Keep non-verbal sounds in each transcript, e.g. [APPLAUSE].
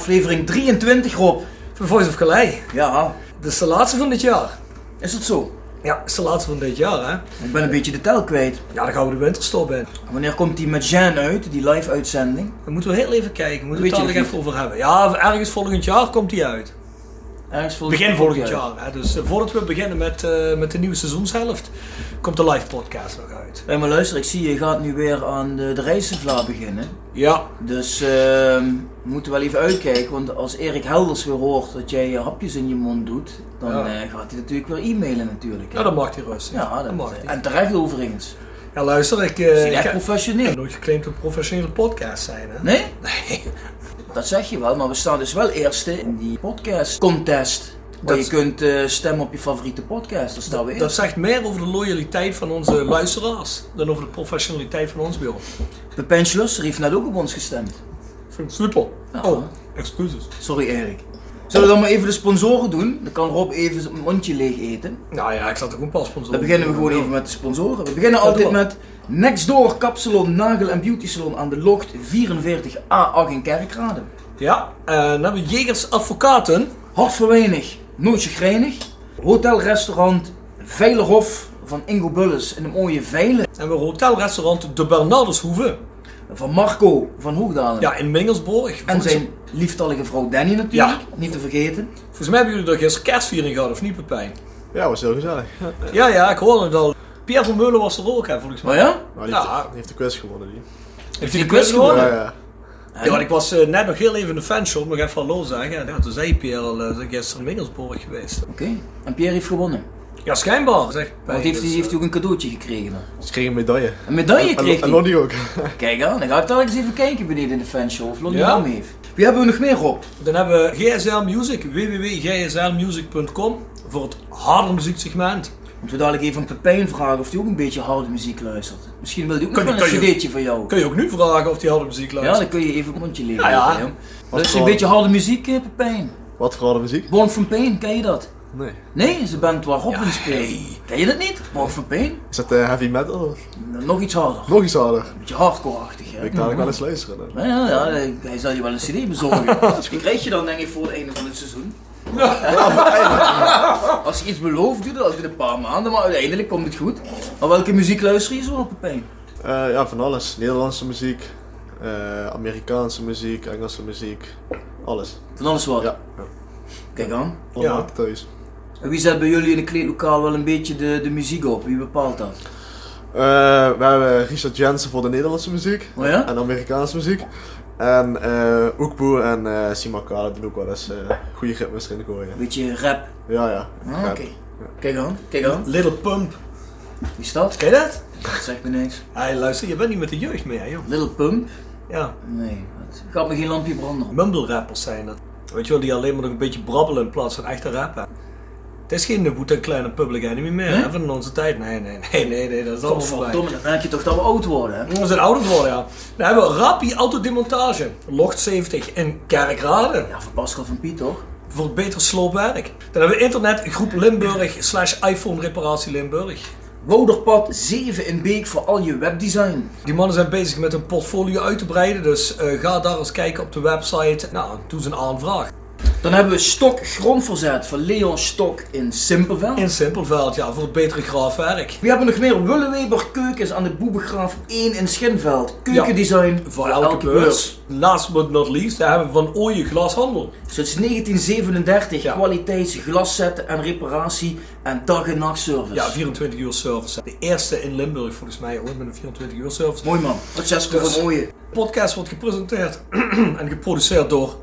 Aflevering 23, Rob. Van Voice of Calais. Ja, Dit is de laatste van dit jaar. is dat zo? Ja, het is de laatste van dit jaar, hè? Ik ben een beetje de tel kwijt. Ja, dan gaan we de winterstop in. Wanneer komt die met Jean uit, die live-uitzending? Dan moeten we heel even kijken. Moeten Weet we je het daar nog even over hebben. Ja, ergens volgend jaar komt die uit. Ergens voor Begin volgend jaar. Hè? Dus eh, voordat we beginnen met, eh, met de nieuwe seizoenshelft, komt de live podcast nog uit. Hé, maar luister, ik zie je gaat nu weer aan de, de beginnen. Ja. Dus ehm, we moeten wel even uitkijken, want als Erik Helders weer hoort dat jij hapjes in je mond doet, dan Ja. eh, gaat hij natuurlijk weer e-mailen natuurlijk. hè. Ja, dat mag hij rustig. Ja, dat dat, mag hij. en terecht overigens. Ja, luister, ik, Is eh hij ik echt heb professioneel? nooit geclaimd een professionele podcast zijn, hè? Nee? Nee. [LAUGHS] Dat zeg je wel, maar we staan dus wel eerste in die podcast contest. Waar Dat- je kunt eh, stemmen op je favoriete podcast. Daar staan we Dat eerst. zegt meer over de loyaliteit van onze luisteraars dan over de professionaliteit van ons bureau. Pepijn Schlusser heeft net ook op ons gestemd. Ik vind het super. Ja. Oh, excuses. Sorry Erik. Zullen we dan maar even de sponsoren doen? Dan kan Rob even zijn mondje leeg eten. Nou ja, ik zat ook een pas sponsoren. Dan beginnen we gewoon even met de sponsoren. We beginnen altijd met Nextdoor Kapsalon Nagel en Beauty Salon aan de Locht 44A8 in Kerkrade. Ja, en dan hebben we Jegers Advocaten. Hart voor weinig, nooit chagrijnig. Hotel-restaurant Veilerhof van Ingo Bulles in de mooie Veilen. En we hebben hotelrestaurant De Bernardeshoeve. Van Marco van Hoogdalen. Ja, in Mingelsborg. En zijn lieftallige vrouw Danny natuurlijk, Ja. niet te vergeten. volgens mij hebben jullie er gisteren kerstviering gehad, of niet Pepijn? Ja, was heel gezellig. Ja. Ja, ik hoorde het al. Pierre van Meulen was er ook, hè, volgens mij. Maar ja? Die heeft, Ja. die heeft de quiz gewonnen. Die. Heeft hij hij de quiz gewonnen? Ja, ja. Ja, want ik was eh, net nog heel even in de fanshop, nog even hallo zeggen. En ja, toen zei Pierre al, uh, gisteren in Mingelsborg geweest. Oké. En Pierre heeft gewonnen. Ja, schijnbaar, zegt Want Pepijn. heeft hij, dus, heeft hij ook een cadeautje gekregen dan? Ze kregen een medaille. Een medaille En- kreeg En hij. Lonnie ook. [LAUGHS] Kijk aan, dan ga ik daar eens even kijken beneden in de fanshow of Lonnie Ja? Heeft. Wie hebben we nog meer op? Dan hebben we GSL Music, www.gslmusic.com voor het harde muzieksegment. Moeten we dadelijk even aan Pepijn vragen of hij ook een beetje harde muziek luistert. Misschien wil hij ook Kan je- een cd'tje van jou. Kun je ook nu vragen of die harde muziek Ja, luistert? dan kun je even een mondje leren. Ja, ja. een beetje harde muziek, eh, Pepijn. Wat voor harde muziek? Born from Pain, ken je dat? Nee. Nee, de band waar Rob Ja, in speelt. hey. Ken je dat niet? Born from Pain? Is dat eh, heavy metal? Of? Nog iets harder. Nog iets harder. Beetje hardcore-achtig, hè? Ik dadelijk wel eens luisteren. dan. Ja, ja, ja, hij zal je wel een cd bezorgen. [LAUGHS] Die krijg je dan denk ik voor het einde van het seizoen. Als je iets belooft, doe dat altijd een paar maanden, maar uiteindelijk komt het goed. Maar welke muziek luister je zo op, Pepijn? Eh, ja, van alles. Nederlandse muziek, eh, Amerikaanse muziek, Engelse muziek. Alles. Van alles wat. Ja. ja. Kijk aan. Thuis. En wie zet bij jullie in het kleedlokaal wel een beetje de, de muziek op? Wie bepaalt dat? Eh, we hebben Richard Jensen voor de Nederlandse muziek. Oh ja? En Amerikaanse muziek. En eh Oekboe en eh Sima Kale doen ook wel eens eh goede ritmes erin gooien. Een beetje rap. Ja, ja. Ah, Rap. Oké. Kijk aan, kijk aan. Little Pump. Wie is dat? Ken je dat? Dat zegt me niks. Hey, luister, je bent niet met de jeugd meer, joh. Little Pump? Ja, Nee, het gaat me geen lampje branden. mumble rappers zijn dat. Weet je wel, die alleen maar nog een beetje brabbelen in plaats van echte rappen. Het is geen Woet en Kleine Public Enemy meer, Nee? hè, van onze tijd. Nee, nee, nee, nee, nee dat is allemaal voorbij. Dan merk je toch dat we oud worden, hè? We zijn ouder geworden, ja. Dan hebben we Rappi Autodemontage, Locht 70 in Kerkrade. Ja, voor Pascal van Piet, toch? Voor het beter sloopwerk. Dan hebben we internet groep Limburg slash iPhone reparatie Limburg. Wouderpad 7 in Beek voor al je webdesign. Die mannen zijn bezig met hun portfolio uit te breiden, dus eh, ga daar eens kijken op de website. Nou, doe ze een aanvraag. Dan hebben we Stok Grondverzet van Leon Stok in Simpelveld. In Simpelveld, ja, voor het betere graafwerk. We hebben nog meer Willeweber Keukens aan de Boebegraaf 1 in Schinveld. Keukendesign Voor elke beurs. Last but not least, daar hebben we van Ooyen Glashandel. Sinds 1937 Ja. kwaliteits glaszetten en reparatie en dag- en nachtservice. Ja, 24 uur service. De eerste in Limburg volgens mij ooit met een 24 uur service. Mooi man. Francesco Dus- van Ooyen. Podcast wordt gepresenteerd [CLEARS THROAT] en geproduceerd door,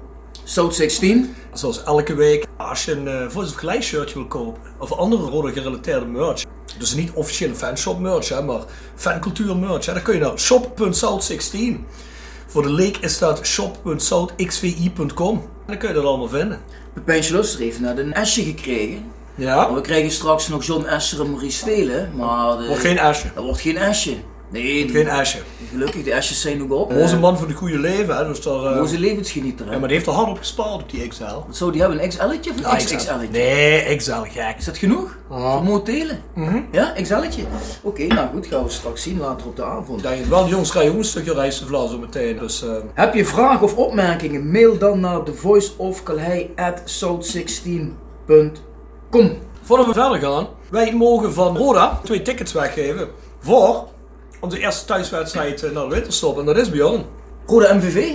South 16. zoals elke week, als je een uh, Voice of Gelijk wil kopen of andere rode gerelateerde merch. Dus niet officiële fanshop merch, hè, maar fancultuur merch. Hè, dan kun je naar shop.south16. Voor de leek is dat shop.southxvi.com. En dan kun je dat allemaal vinden. Pepijn Schlusser heeft net een Esje gekregen. Ja, We krijgen straks nog John Escher en Maurice Stelen, maar de- wordt geen asje. dat wordt geen Esje. Nee, Geen Asje. gelukkig, de asjes zijn nog op. Onze man van het goede leven, hè. Dus daar, eh, Onze levensgenieter. hè. ja, maar die heeft er hard op gespaard op die XL. Zou die hebben? Een XL'tje of een XXL'tje? Nee, XL, gek. Is dat genoeg? Voor motelen? Ja, XL'tje. Oké, nou goed, gaan we straks zien later op de avond. Je wel, jongens rijden ook een stukje vla zo meteen. Dus, eh, Heb je vragen of opmerkingen? Mail dan naar thevoiceofcalhei@south16.com. Voordat we verder gaan, wij mogen van Roda twee tickets weggeven voor onze eerste thuiswedstrijd eh, naar de winterstop. En dat is Bjorn. Rode MVV?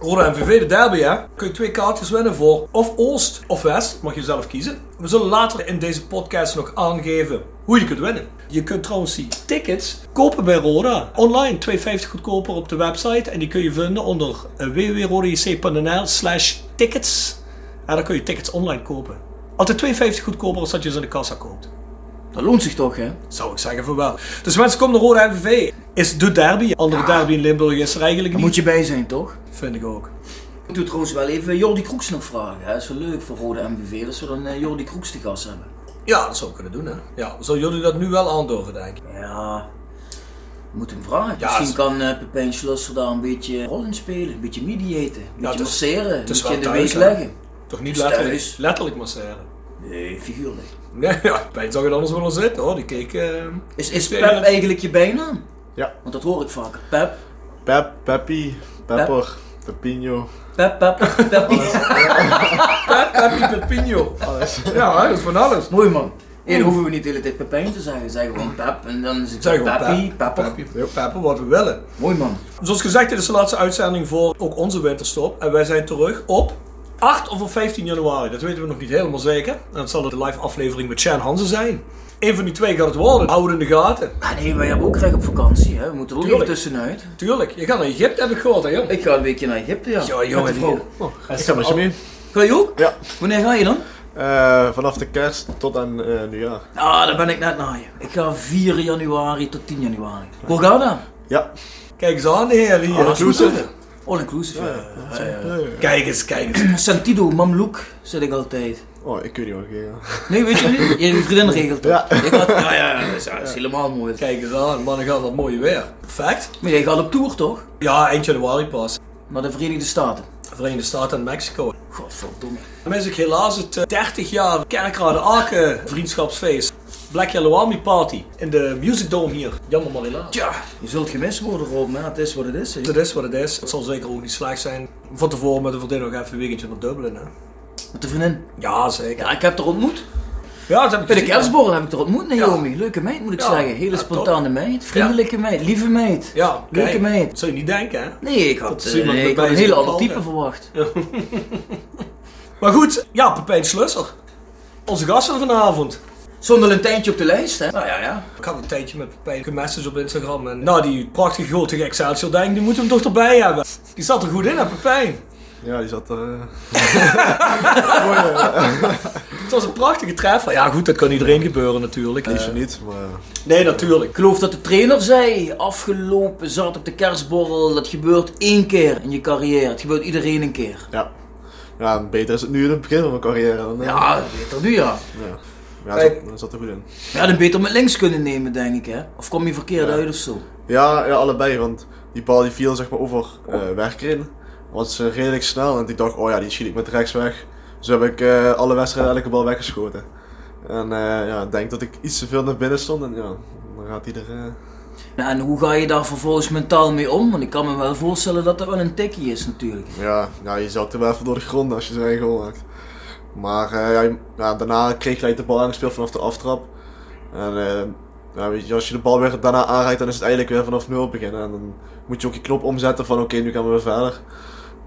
Roda MVV, de derby hè. Kun je twee kaartjes winnen voor of Oost of West. Mag je zelf kiezen. We zullen later in deze podcast nog aangeven hoe je kunt winnen. Je kunt trouwens die tickets kopen bij Roda. Online, 2,50 goedkoper op de website. En die kun je vinden onder eh, www.rodajc.nl slash tickets. En dan kun je tickets online kopen. Altijd 2,50 goedkoper als dat je ze in de kassa koopt. Dat loont zich toch, hè? Zou ik zeggen voor wel. Dus mensen, kom naar Roda MVV. Is de derby. Andere derby in Limburg is er eigenlijk Daar niet. moet je bij zijn, toch? Vind ik ook. Ik doe trouwens wel even Jordi Kroeks nog vragen. hè. Dat is wel leuk voor Rode MVV, dat we dan eh, Jordi Kroeks te gast hebben. Ja, dat zou ik kunnen doen, hè. Ja, zullen jullie dat nu wel aandurven, denk ik? Ja, we moeten hem vragen. Ja, Misschien kan uh, Pepijn Schlusser daar een beetje rol in spelen. Een beetje mediaten, een beetje het is- masseren, een beetje in de week leggen. Toch niet letterlijk, thuis. letterlijk masseren. Nee, figuurlijk. Nee, [LAUGHS] ja, Pijn zag het anders wel zitten, hoor. Die keek... eh, Is, is spelen. Pep eigenlijk je bijnaam? Ja. Want dat hoor ik vaker. Pep, Pep, Peppy, Pepper, Pepino. Pep, Pep, Peppy. [LAUGHS] Pep, Peppy, Pepino. Alles. Ja, dat is van alles. Mooi man. Eerder hoeven we niet de hele tijd Pepijn te zeggen. Zeg gewoon Pep en dan is het Zeg gewoon Peppy, Pep. Pepper. Peppy, Pepper, wat we willen. Mooi man. Zoals gezegd, dit is de laatste uitzending voor ook onze winterstop. En wij zijn terug op 8 of op 15 januari. Dat weten we nog niet helemaal zeker. En dat zal de live aflevering met Shan Hansen zijn. Eén van die twee gaat het worden. Hou het in de gaten. Ah nee, wij hebben ook recht op vakantie. Hè. We moeten er ook even tussenuit. Tuurlijk, je gaat naar Egypte, heb ik gehoord, hè, joh. Ik ga een weekje naar Egypte, ja. Ja, jongen, Met de vrouw. oh, Ik ga met je mee. Ga je ook? Ja. Wanneer ga je dan? Eh, vanaf de kerst tot aan eh, nieuwjaar. Ah, daar ben ik net naar je. Ik ga 4 januari tot 10 januari. Hoe gaat dat? Ja. Kijk eens aan, de heer hier. All inclusive. All inclusive. ja. Ja, ja. Kijk eens, kijk eens. Sentido, Mamloek, zit ik altijd. Oh, ik weet niet wat ik. Nee, weet je niet? Je vriendin regelt dat. Ja. Ja, ja, ja, dat is, ja, dat is helemaal mooi. Kijk eens aan, mannen gaan wat mooie weer. Perfect. Maar jij gaat op tour toch? Ja, eind januari pas. Naar de Verenigde Staten. Verenigde Staten en Mexico. Godverdomme. Dan is ik helaas het eh, 30 jaar Kerkrade Aken vriendschapsfeest. Black Yellow Army Party in de Music Dome hier. Jammer maar helaas. Tja, je zult gemist worden Rob, maar het is wat het is. Het is wat het is. Het zal zeker ook niet slecht zijn. Van tevoren met de vriendin nog even een weekendje naar Dublin. Hè? Met de vriendin. Ja, zeker. Ja, ik heb haar ontmoet. Ja, dat heb ik Bij de kerstborrel heb ik haar ontmoet, Naomi. Leuke meid moet ik Ja. zeggen. Hele Ja, spontane meid. Vriendelijke meid. Lieve meid. Ja, Leuke kijk. meid. Dat zou je niet denken, hè? Nee, ik had, eh, met ik had een hele ander type verwacht. [LAUGHS] Maar goed, ja, Pepijn Slusser. Onze gast van vanavond. Zonder een tijdje op de lijst, hè? Nou ja, ja. Ik had een tijdje met Pepijn gemessaged op Instagram. En nou, die prachtige grote Excelsior denk die moeten we hem toch erbij hebben. Die zat er goed in, hè, Pepijn? Ja, die zat er. eh, Mooi, [LAUGHS] eh, Het was een prachtige treffer. Ja, goed, dat kan iedereen gebeuren natuurlijk. liefst Eh, niet, maar. nee, natuurlijk. Ik geloof dat de trainer zei, afgelopen zat op de kerstborrel, dat gebeurt één keer in je carrière. Het gebeurt iedereen een keer. Ja. Ja, beter is het nu in het begin van mijn carrière. Dan, eh, Ja, beter nu ja. Ja, ja Kijk. zat, dat zat er goed in. Ja, dan beter met links kunnen nemen, denk ik, hè? Of kom je verkeerd Ja. uit of zo? Ja, ja, allebei, want die bal die viel zeg maar over eh werken. Was eh, redelijk snel en ik dacht, oh ja, die schiet ik met rechts weg. Dus heb ik eh, alle wedstrijden elke bal weggeschoten. En eh, ja, ik denk dat ik iets te veel naar binnen stond en ja, dan gaat hij er... eh, Nou, en hoe ga je daar vervolgens mentaal mee om? Want ik kan me wel voorstellen dat dat wel een tikkie is, natuurlijk. ja, ja, je zakt er wel even door de grond als je zo'n eigen goal maakt. Maar eh, daarna kreeg ik gelijk de bal aangespeeld vanaf de aftrap. En eh, ja, weet je, als je de bal weer daarna aanrijdt, dan is het eigenlijk weer vanaf nul beginnen. En dan moet je ook je knop omzetten van oké, nu gaan we weer verder.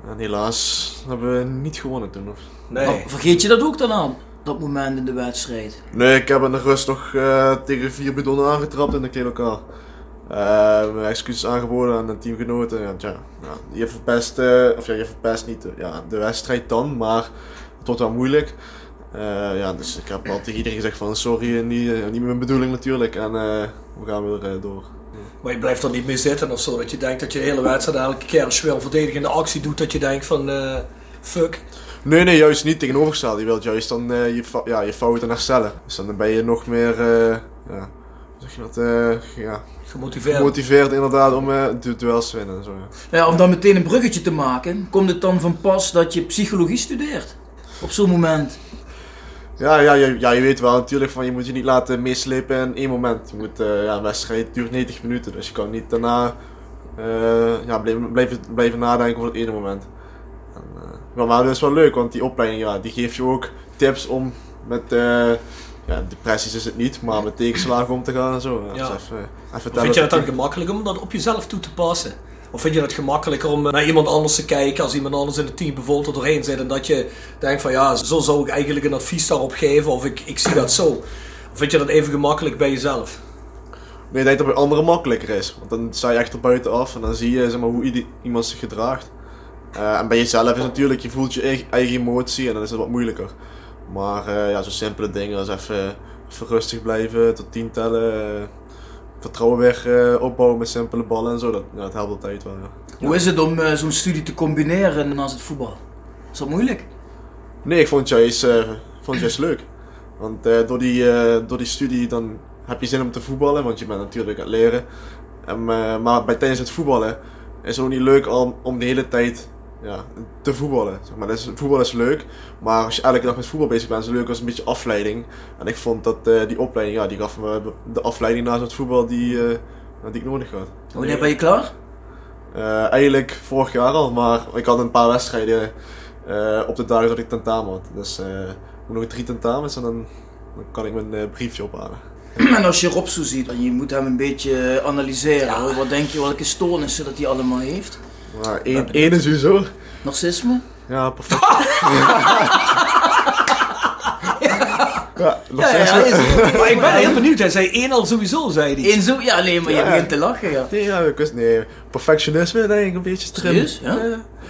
En helaas hebben we niet gewonnen toen. Of... Nee. Maar vergeet je dat ook dan aan? Dat moment in de wedstrijd. Nee, ik heb in de rust nog eh, tegen vier bidonnen aangetrapt in de kleedlokaal. Eh mijn excuses aangeboden aan de teamgenoten. Ja, tja, ja, je verpest, eh, of ja, je verpest niet ja, de wedstrijd dan, maar het wordt wel moeilijk. Eh, ja, dus ik heb al tegen iedereen gezegd van sorry, niet, eh, niet mijn bedoeling natuurlijk. En eh, we gaan weer eh, door. Maar je blijft er niet mee zitten of zo. Dat je denkt dat je de hele wedstrijd elke keer als je weer een verdedigende actie doet, dat je denkt van eh, fuck. Nee, nee, juist niet tegenovergesteld. Je wilt juist dan eh, je, ja, je fouten herstellen. Dus dan ben je nog meer, eh, ja, zeg je dat, eh, ja, Gemotiveerd. gemotiveerd inderdaad om eh du duels te winnen en zo. Ja. Ja, om dan meteen een bruggetje te maken, komt het dan van pas dat je psychologie studeert? Op zo'n moment. Ja, ja, je, ja, je weet wel natuurlijk van je moet je niet laten meeslepen in één moment. Je moet, eh, ja, een wedstrijd duurt 90 minuten, dus je kan niet daarna eh, ja, blijven, blijven, blijven nadenken over het ene moment. En, eh, maar, maar dat is wel leuk, want die opleiding ja, die geeft je ook tips om met, ja, depressies is het niet, maar met tegenslagen om te gaan en zo. Ja, Ja. Dus even, even vind je het dan gemakkelijk om dat op jezelf toe te passen? Of vind je het gemakkelijker om naar iemand anders te kijken als iemand anders in het team bijvoorbeeld er doorheen zit en dat je denkt van ja, zo zou ik eigenlijk een advies daarop geven of ik, ik zie dat zo. Of vind je dat even gemakkelijk bij jezelf? Nee, ik denk dat bij anderen makkelijker is. Want dan sta je echt er buiten af en dan zie je zeg maar, hoe iemand zich gedraagt. Eh, en bij jezelf is natuurlijk, je voelt je eigen, emotie en dan is het wat moeilijker. Maar eh, ja, zo simpele dingen als even, even rustig blijven, tot tien tellen. Vertrouwen weer eh, opbouwen met simpele ballen en zo. Dat, ja, dat helpt altijd wel. Ja. Hoe is het om eh, zo'n studie te combineren naast het voetbal? Is dat moeilijk? Nee, ik vond het juist, ik vond het juist [CLEARS THROAT] leuk. Want door, die, door die studie dan heb je zin om te voetballen, want je bent natuurlijk aan het leren. En, maar bij, tijdens het voetballen is het ook niet leuk om, om de hele tijd ja, te voetballen. Zeg maar. dus, voetbal is leuk, maar als je elke dag met voetbal bezig bent, is het leuk als een beetje afleiding. En ik vond dat eh, die opleiding, ja, die gaf me de afleiding naast het voetbal die, eh, die ik nodig had. Wanneer ben je klaar? Eh, eigenlijk vorig jaar al, maar ik had een paar wedstrijden eh, op de dagen dat ik tentamen had. Dus eh, ik moet nog drie tentamens en dan, dan kan ik mijn eh, briefje ophalen. [CLEARS THROAT] En als je Rob zo ziet, je moet hem een beetje analyseren. Wat denk je, welke stoornissen dat hij allemaal heeft? Maar één, één is sowieso. Narcisme? Ja, perfect. [LAUGHS] ja, Ja, is. Maar ik ben heel benieuwd, hij zei één al sowieso, zei hij. Eén zo, ja, nee, maar je Ja. begint te lachen, ja. Nee, ja, ik wist, nee, perfectionisme denk ik een beetje te Serieus? Ja?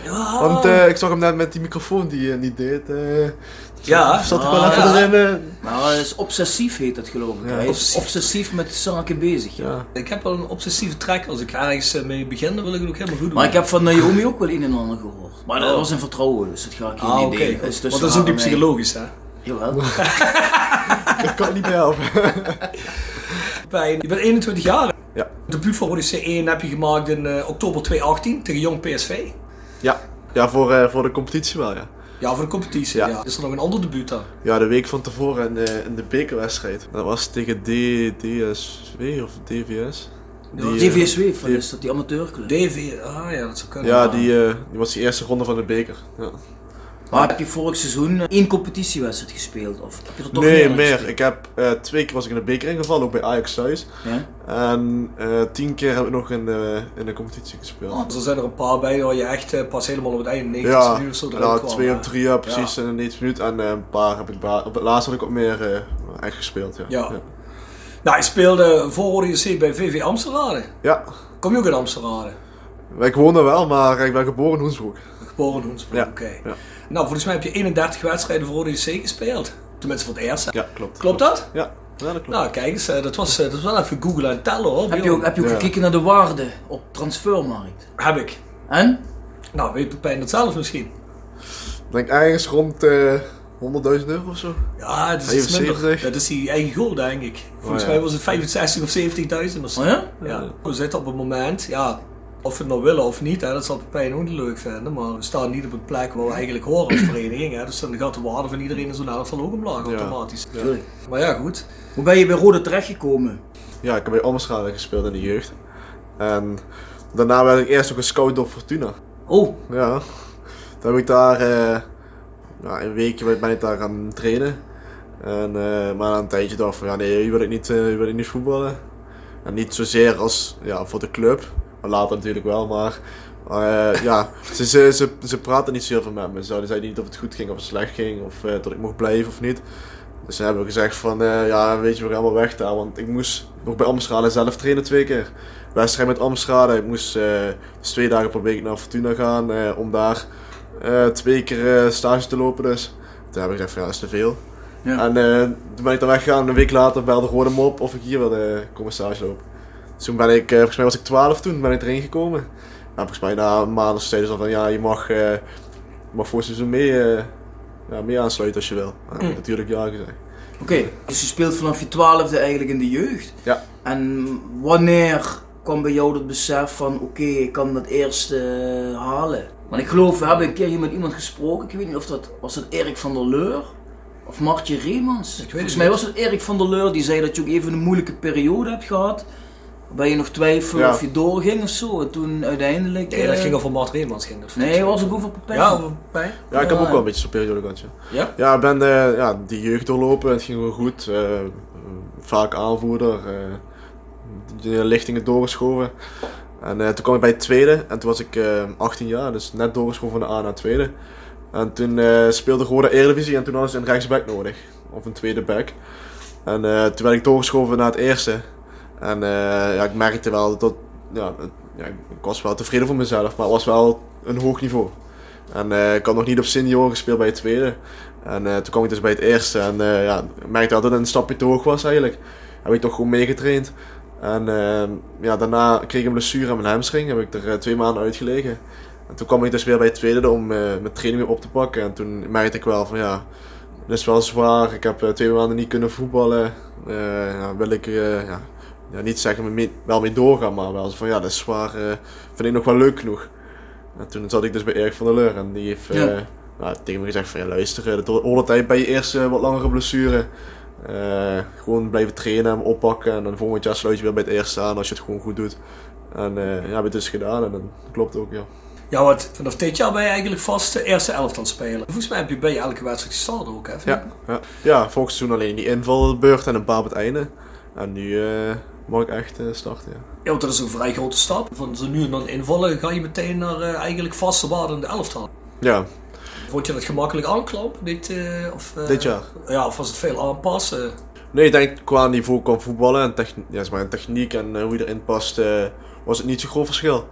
Ja. Want eh, ik zag hem net met die microfoon die hij niet deed. eh Ja. zat ik Ah, wel even ja. erin. eh, Maar dat is obsessief heet dat geloof ik. Ja, Hij is obsessief. met zaken bezig. Ja. ja. Ik heb wel een obsessieve trek. Als ik ergens eh, mee begin, dan wil ik het ook helemaal goed doen. Maar ik heb van Naomi ook wel een en ander gehoord. Maar dat Oh. was in vertrouwen, dus dat ga ik hier Ah, niet oké. delen. Dat is Want dat is ook niet psychologisch, hè? Jawel. [LAUGHS] [LAUGHS] Ik kan het niet meer helpen. [LAUGHS] Bij, je bent 21 jaar. Ja. Debuut voor Odyssey 1 heb je gemaakt in eh, oktober 2018 tegen Jong PSV. Ja, ja voor, eh, voor de competitie wel, ja. Ja, voor de competitie. Ja. Ja. Is er nog een ander debuut dan? Ja, de week van tevoren in de, in de bekerwedstrijd. Dat was tegen D, DSW of DVS. Die, eh, DVSW, van die- is dat die amateurclub? DV, ah ja, dat zou kunnen. Ja, die, eh, die was de eerste ronde van de beker. Ja. Maar heb je vorig seizoen één competitiewedstrijd gespeeld? Of heb je er toch Nee, meer? Ik heb eh, twee keer was ik in de beker ingevallen, ook bij Ajax thuis. Ja? En eh, tien keer heb ik nog in de, in de competitie gespeeld. Oh, Dus er zijn er een paar bij waar je echt eh, pas helemaal op het einde 90 ja, minuten zo ja, kwam. twee of drie jaar precies in de 90 minuten. En eh, een paar heb ik op het laatste had ik ook meer eh, echt gespeeld. Ja. Ja. Nou, je speelde voor Odyssey bij VV Amsterdam. Ja. Kom je ook in Amsterdam? Ik woon er wel, maar ik ben geboren in Hoensbroek. Hoensbroek, Ja, oké. ja. Nou, volgens mij heb je 31 wedstrijden voor Odyssey gespeeld. Tenminste voor het eerst. hè? Ja, klopt. Klopt dat? Ja, ja dat klopt. Nou, kijk eens, eh, dat was, eh, dat was wel even googlen en tellen hoor. Heb je ook, heb je ook Ja. gekeken naar de waarde op transfermarkt? Heb ik. En? Nou, weet Pepijn dat zelf misschien? Ik denk ergens rond eh 100.000 euro of zo. Ja, dat is iets minder. 75. Dat is die eigen goal, denk ik. Volgens Oh, ja. mij was het 65 of 70.000 of zo. Oh ja? Ja. We zitten op het moment, ja, of we het nou willen of niet, hè, dat zal Pepijn ook niet leuk vinden. Maar we staan niet op een plek waar we eigenlijk horen als vereniging. Hè, dus dan gaat de waarde van iedereen in zo'n elftal ook omlaag Ja. automatisch. Maar ja, goed. Hoe ben je bij Rode terechtgekomen? Ja, ik heb bij Amsterdam gespeeld in de jeugd. En daarna werd ik eerst ook gescout door Fortuna. Oh, Ja. Toen heb ik daar eh, ja, een weekje ben ik daar gaan trainen. En, eh, maar na een tijdje dacht ik van ja nee, hier wil ik niet, eh, hier wil ik niet voetballen. En niet zozeer als ja, voor de club. Later natuurlijk wel, maar eh, ja, [LAUGHS] ze, ze, ze, ze praten niet zo heel veel met me. Ze zeiden niet of het goed ging of het slecht ging, of eh, dat ik mocht blijven of niet. Dus ze hebben gezegd van eh, ja, weet je, we gaan wel weg daar. Want ik moest nog bij Amstrade zelf trainen twee keer. Wedstrijd met Amstrade. Ik moest dus twee dagen per week naar Fortuna gaan om daar twee keer stage te lopen. Dus toen heb ik gezegd van ja, dat is te veel. Ja. En toen ben ik dan weggegaan. Een week later belde Rode me op of ik hier wilde komen stage lopen. Dus toen ben ik, eh, volgens mij was ik 12 toen, ben ik erin gekomen. En volgens mij na een maand of zo zeiden ze van ja, je mag, eh, je mag voor het seizoen mee, eh, ja, mee aansluiten als je wil. En Mm. natuurlijk ja gezegd. Oké, dus je speelt vanaf je twaalfde eigenlijk in de jeugd. Ja. En wanneer kwam bij jou dat besef van oké, ik kan dat eerst eh, halen? Want ik geloof, we hebben een keer hier met iemand gesproken, ik weet niet of dat, was dat Erik van der Leur? Of Martje Reemans? het Volgens niet. mij was het Erik van der Leur die zei dat je ook even een moeilijke periode hebt gehad. Waarbij je nog twijfelde Ja. of je doorging of zo. En toen uiteindelijk... Nee, dat eh, ging over Mart Reemans. Ging dat Nee, was ook over Pepijn. Ja, over Pepijn. Ja, ik heb ook wel een beetje zo'n periode gehad, ja. Ja? Ja, ik ben eh, ja, die jeugd doorlopen, het ging wel goed. eh, vaak aanvoerder, eh, de lichtingen doorgeschoven. En eh, toen kwam ik bij het tweede en toen was ik eh 18 jaar, dus net doorgeschoven van de A naar het tweede. En toen eh, speelde Roda Eredivisie en toen hadden ze een rechtsback nodig, of een tweede back. En eh, toen werd ik doorgeschoven naar het eerste. En eh, ja, ik merkte wel dat, ja, ik was wel tevreden voor mezelf, maar het was wel een hoog niveau. En eh, ik had nog niet op senior gespeeld bij het tweede. En eh, toen kwam ik dus bij het eerste. En eh, ja, merkte dat het een stapje te hoog was eigenlijk. Heb ik toch gewoon meegetraind. En ja, daarna kreeg ik een blessure aan mijn hamstring. Heb ik er twee maanden uitgelegen. En toen kwam ik dus weer bij het tweede om mijn training weer op te pakken. En toen merkte ik wel van ja, het is wel zwaar. Ik heb twee maanden niet kunnen voetballen. Wil ik ja, niet zeggen mee, wel mee doorgaan, maar wel van ja, dat is zwaar. eh, vind ik nog wel leuk genoeg. En toen zat ik dus bij Erik van der Leur en die heeft eh, nou, tegen me gezegd van ja, luister, eh, het hoort tijd bij je eerste wat langere blessure. Eh, gewoon blijven trainen en oppakken en dan volgend jaar sluit je weer bij het eerste aan als je het gewoon goed doet. En eh, ja, heb het dus gedaan en dat klopt ook, ja. Ja, wat, vanaf dit jaar ben je eigenlijk vast de eerste elft aan het spelen. Volgens mij heb je bij elke wedstrijd gestart ook, hè? Ja, ja. ja volgend seizoen alleen die invalbeurt en een paar op het einde. En nu eh, mag ik echt eh, starten, ja. Ja, want dat is een vrij grote stap. Van zo nu en dan invallen ga je meteen naar eh, eigenlijk vaste waarde in de elftal. Ja, Vond je dat gemakkelijk aankloppen? Dit, eh, of, dit jaar. Ja, of was het veel aanpassen? Nee, ik denk qua niveau kan voetballen en, techn ja, zeg maar, techniek en hoe je erin past, was het niet zo'n groot verschil.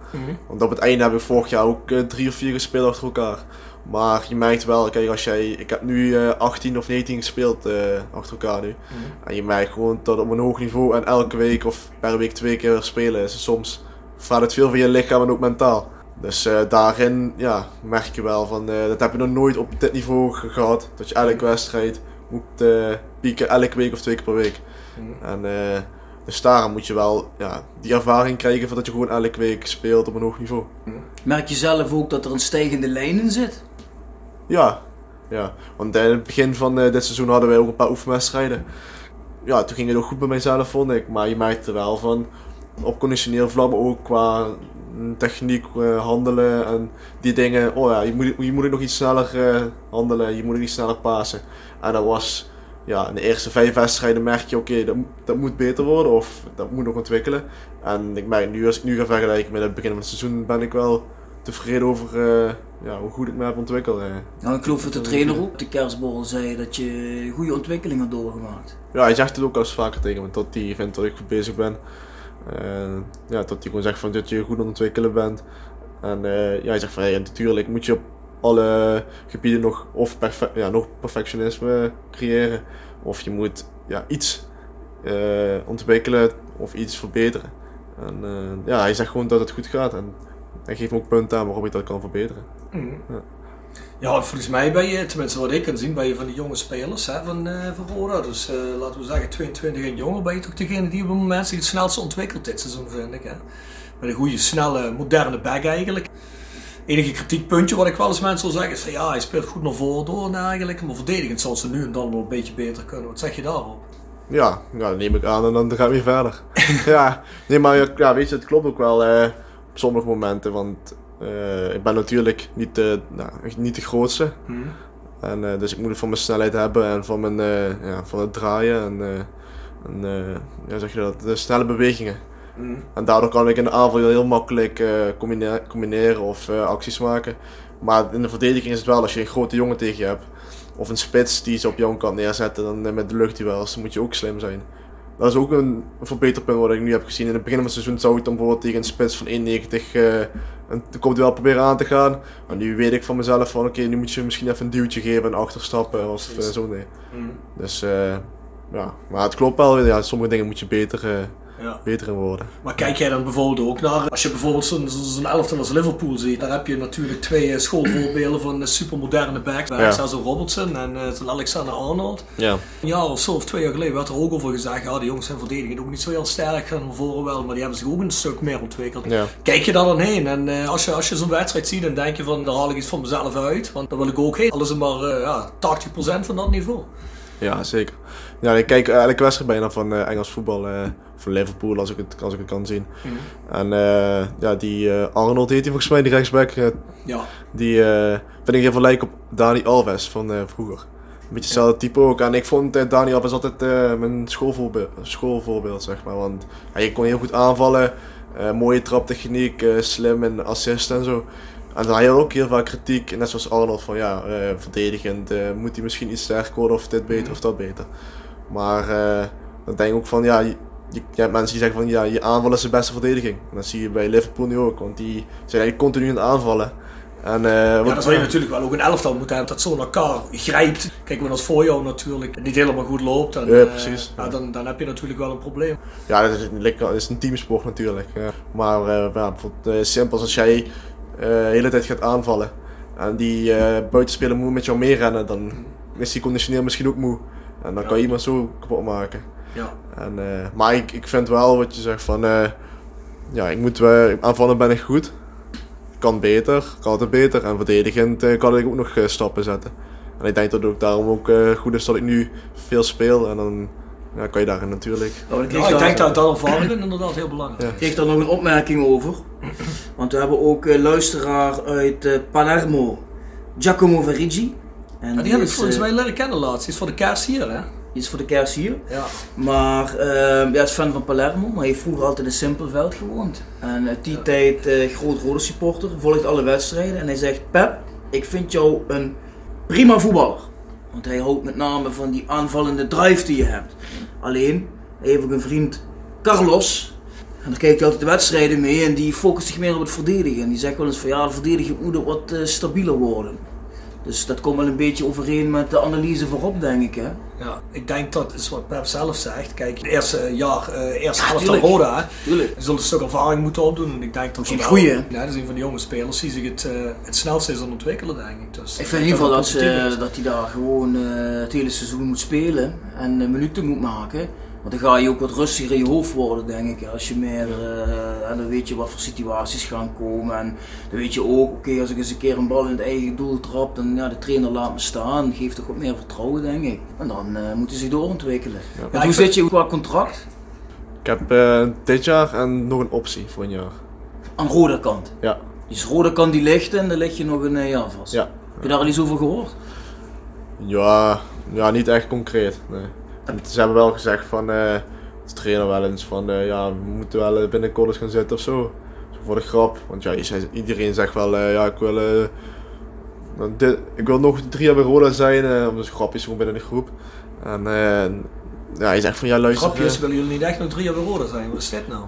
Want op het einde heb ik vorig jaar ook drie of vier gespeeld achter elkaar. Maar je merkt wel, kijk, als jij, ik heb nu eh 18 of 19 gespeeld eh, achter elkaar nu. En je merkt gewoon dat op een hoog niveau en elke week of per week twee keer spelen is soms vraagt het veel van je lichaam en ook mentaal. Dus eh, daarin ja, merk je wel van, eh, dat heb je nog nooit op dit niveau ge- gehad. Dat je elke wedstrijd moet eh, pieken, elke week of twee keer per week. En eh, dus daarom moet je wel ja, die ervaring krijgen van dat je gewoon elke week speelt op een hoog niveau. Merk je zelf ook dat er een stijgende lijn in zit? Ja, ja. Want in het begin van eh, dit seizoen hadden wij ook een paar oefenwedstrijden. Ja, toen ging het ook goed bij mijzelf, vond ik. Maar je merkte wel van, op conditioneel vlak, maar ook qua mm, techniek, eh, handelen en die dingen. Oh ja, je moet, je moet nog iets sneller eh, handelen, je moet ook iets sneller pasen. En dat was, ja, in de eerste vijf wedstrijden merk je, oké, dat, dat moet beter worden of dat moet nog ontwikkelen. En ik merk nu, als ik nu ga vergelijken met het begin van het seizoen, ben ik wel tevreden over eh, ja, hoe goed ik me heb ontwikkeld. Nou, ik geloof dat de trainer ook op de kerstborrel zei dat je goede ontwikkelingen had doorgemaakt. Ja, hij zegt het ook al eens vaker tegen me, dat hij vindt dat ik goed bezig ben. Ja, dat hij gewoon zegt van dat je goed aan het ontwikkelen bent. En eh, ja, hij zegt van ja, natuurlijk moet je op alle gebieden nog, of ja, nog perfectionisme creëren. Of je moet ja, iets eh, ontwikkelen of iets verbeteren. En ja, hij zegt gewoon dat het goed gaat. En hij geeft me ook punten aan waarom ik dat kan verbeteren. Ja, volgens mij ben je, tenminste wat ik kan zien, ben je van die jonge spelers hè, van, eh van Roda. Dus eh, laten we zeggen 22 en jonger ben je toch degene die op het moment zich het snelste ontwikkelt dit seizoen, vind ik. Hè. Met een goede, snelle, moderne back eigenlijk. Enige kritiekpuntje wat ik wel eens mensen wil zeggen is van ja, hij speelt goed naar voren door en eigenlijk. Maar verdedigend zal ze nu en dan wel een beetje beter kunnen. Wat zeg je daarop? Ja, ja, dat neem ik aan en dan gaan we weer verder. [LAUGHS] ja, nee, maar ja, ja, weet je, het klopt ook wel eh, sommige momenten. Want eh, ik ben natuurlijk niet de, nou, niet de grootste. En, eh, dus ik moet het van mijn snelheid hebben en van, mijn, eh, ja, van het draaien en, en ja, zeg je dat, de snelle bewegingen. En daardoor kan ik in de aanval heel makkelijk eh, combine- combineren of acties maken. Maar in de verdediging is het wel, als je een grote jongen tegen je hebt, of een spits die ze op jouw kant neerzetten, dan met de luchtduels, dan moet je ook slim zijn. Dat is ook een, verbeterpunt wat ik nu heb gezien. In het begin van het seizoen zou ik dan bijvoorbeeld tegen een spits van 1,90 eh een kopduel proberen aan te gaan. Maar nu weet ik van mezelf van oké, nu moet je misschien even een duwtje geven en achterstappen. Het, eh, zo nee. Dus eh, ja, maar het klopt wel. Ja, sommige dingen moet je beter, Ja. beter in worden. Maar kijk jij dan bijvoorbeeld ook naar, als je bijvoorbeeld zo'n zo'n elftal als Liverpool ziet, daar heb je natuurlijk twee eh, schoolvoorbeelden van eh, supermoderne backs. Bij Ja. zo'n Robertson en eh, zo'n Alexander Arnold. Ja. Een jaar of zo of twee jaar geleden werd er ook over gezegd, ja die jongens zijn verdedigend ook niet zo heel sterk, gaan van voren wel, maar die hebben zich ook een stuk meer ontwikkeld. Ja. Kijk je daar dan heen en als je, als je zo'n wedstrijd ziet, dan denk je van, daar haal ik iets van mezelf uit, want dan wil ik ook heen. Al is het maar eh, ja, 80% van dat niveau. Ja, zeker. Ja, ik kijk elke wedstrijd bijna van eh, Engels voetbal, eh, van Liverpool als ik het, als ik het kan zien. En eh, ja, die Arnold heet hij volgens mij, die rechtsback, Ja, die vind ik heel veel lijken op Dani Alves van vroeger. Een beetje hetzelfde type ook. En ik vond Dani Alves altijd mijn schoolvoorbeeld, schoolvoorbeeld, zeg maar. Want hij kon heel goed aanvallen, mooie traptechniek, slim en assist en zo. En hij had ook heel vaak kritiek, net zoals Arnold, van ja, verdedigend, moet hij misschien iets sterker worden of dit beter of dat beter. Maar eh, dan denk ik ook van ja, je, je, hebt mensen die zeggen van ja, je aanval is de beste verdediging. En dat zie je bij Liverpool nu ook, want die zijn eigenlijk continu aan het aanvallen. En, eh, Ja, dan zou je natuurlijk wel ook een elftal moeten hebben dat zo naar elkaar grijpt. Kijk, want als voor jou natuurlijk niet helemaal goed loopt, dan, Ja, eh, precies. ja, dan, dan heb je natuurlijk wel een probleem. Ja, dat is, dat is een teamsport natuurlijk. Maar bijvoorbeeld simpel als jij de hele tijd gaat aanvallen en die buitenspeler moet met jou meerennen, dan is die conditioneel misschien ook moe. En dan Ja. kan je iemand zo kapot maken. Ja. En, eh, maar ik, ik vind wel wat je zegt van, eh, ja, ik moet wel, aanvallen ben ik goed. Kan beter, kan altijd beter. En verdedigend eh, kan ik ook nog stappen zetten. En ik denk dat het ook daarom ook eh, goed is dat ik nu veel speel. En dan ja, kan je daarin natuurlijk. Nou, ik kreeg Ja, ik daar- denk dat dat ervaring inderdaad heel belangrijk Ja. Ik kreeg daar nog een opmerking over. Want we hebben ook een luisteraar uit Palermo, Giacomo Verigi. En Ja, die heb ik volgens eh, mij leren kennen laatst. Die is voor de kerst hier, hè? die is voor de kerst hier. Ja. Maar eh, ja, hij is fan van Palermo, maar hij heeft vroeger altijd in Simpelveld gewoond. En uit die Ja. tijd eh, groot rode supporter, volgt alle wedstrijden. En hij zegt, Pep, ik vind jou een prima voetballer. Want hij houdt met name van die aanvallende drive die je hebt. Alleen, hij heeft ook een vriend, Carlos. En daar kijkt hij altijd de wedstrijden mee en die focust zich meer op het verdedigen. En die zegt wel eens van ja, de verdediging moet wat eh, stabieler worden. Dus dat komt wel een beetje overeen met de analyse voorop, denk ik. Hè? ja, ik denk dat is wat Pep zelf zegt. Kijk, het eerste jaar, eh eerste Ja, helft tuurlijk. Roda? Tuurlijk. Hij zullen een stuk ervaring moeten opdoen. En ik denk dat Misschien goeie? Ja, dat is een van de jonge spelers die zich het, eh, het snelst is aan ontwikkelen, denk ik. Dus Ik vind in ieder geval dat, ze, is. dat hij daar gewoon eh, het hele seizoen moet spelen en eh, minuten moet maken. Want dan ga je ook wat rustiger in je hoofd worden, denk ik. Als je meer, eh, en dan weet je wat voor situaties gaan komen. En dan weet je ook, oké, als ik eens een keer een bal in het eigen doel trap, dan ja, de trainer laat me staan. Geeft toch wat meer vertrouwen, denk ik. En dan eh moet hij zich doorontwikkelen. Ja. En Ja, hoe zit je qua contract? Ik heb eh, dit jaar en nog een optie voor een jaar. Aan rode kant. Ja. Dus rode kant die ligt en dan lig je nog een eh, jaar vast. Ja. Heb je daar al iets over gehoord? Ja, ja, niet echt concreet. Nee. Ze hebben wel gezegd van, eh, de trainer wel eens van, eh, ja, we moeten wel eh, binnenkort eens gaan zitten of zo. Zo voor de grap. Want ja, iedereen zegt wel, eh, ja, ik wil, dit, ik wil nog drie jaar bij Roda zijn. om dus grapjes gewoon binnen de groep. En eh, ja, hij zegt van, ja, luister. Grapjes, willen jullie niet echt nog drie jaar bij Roda zijn? Wat is dit nou?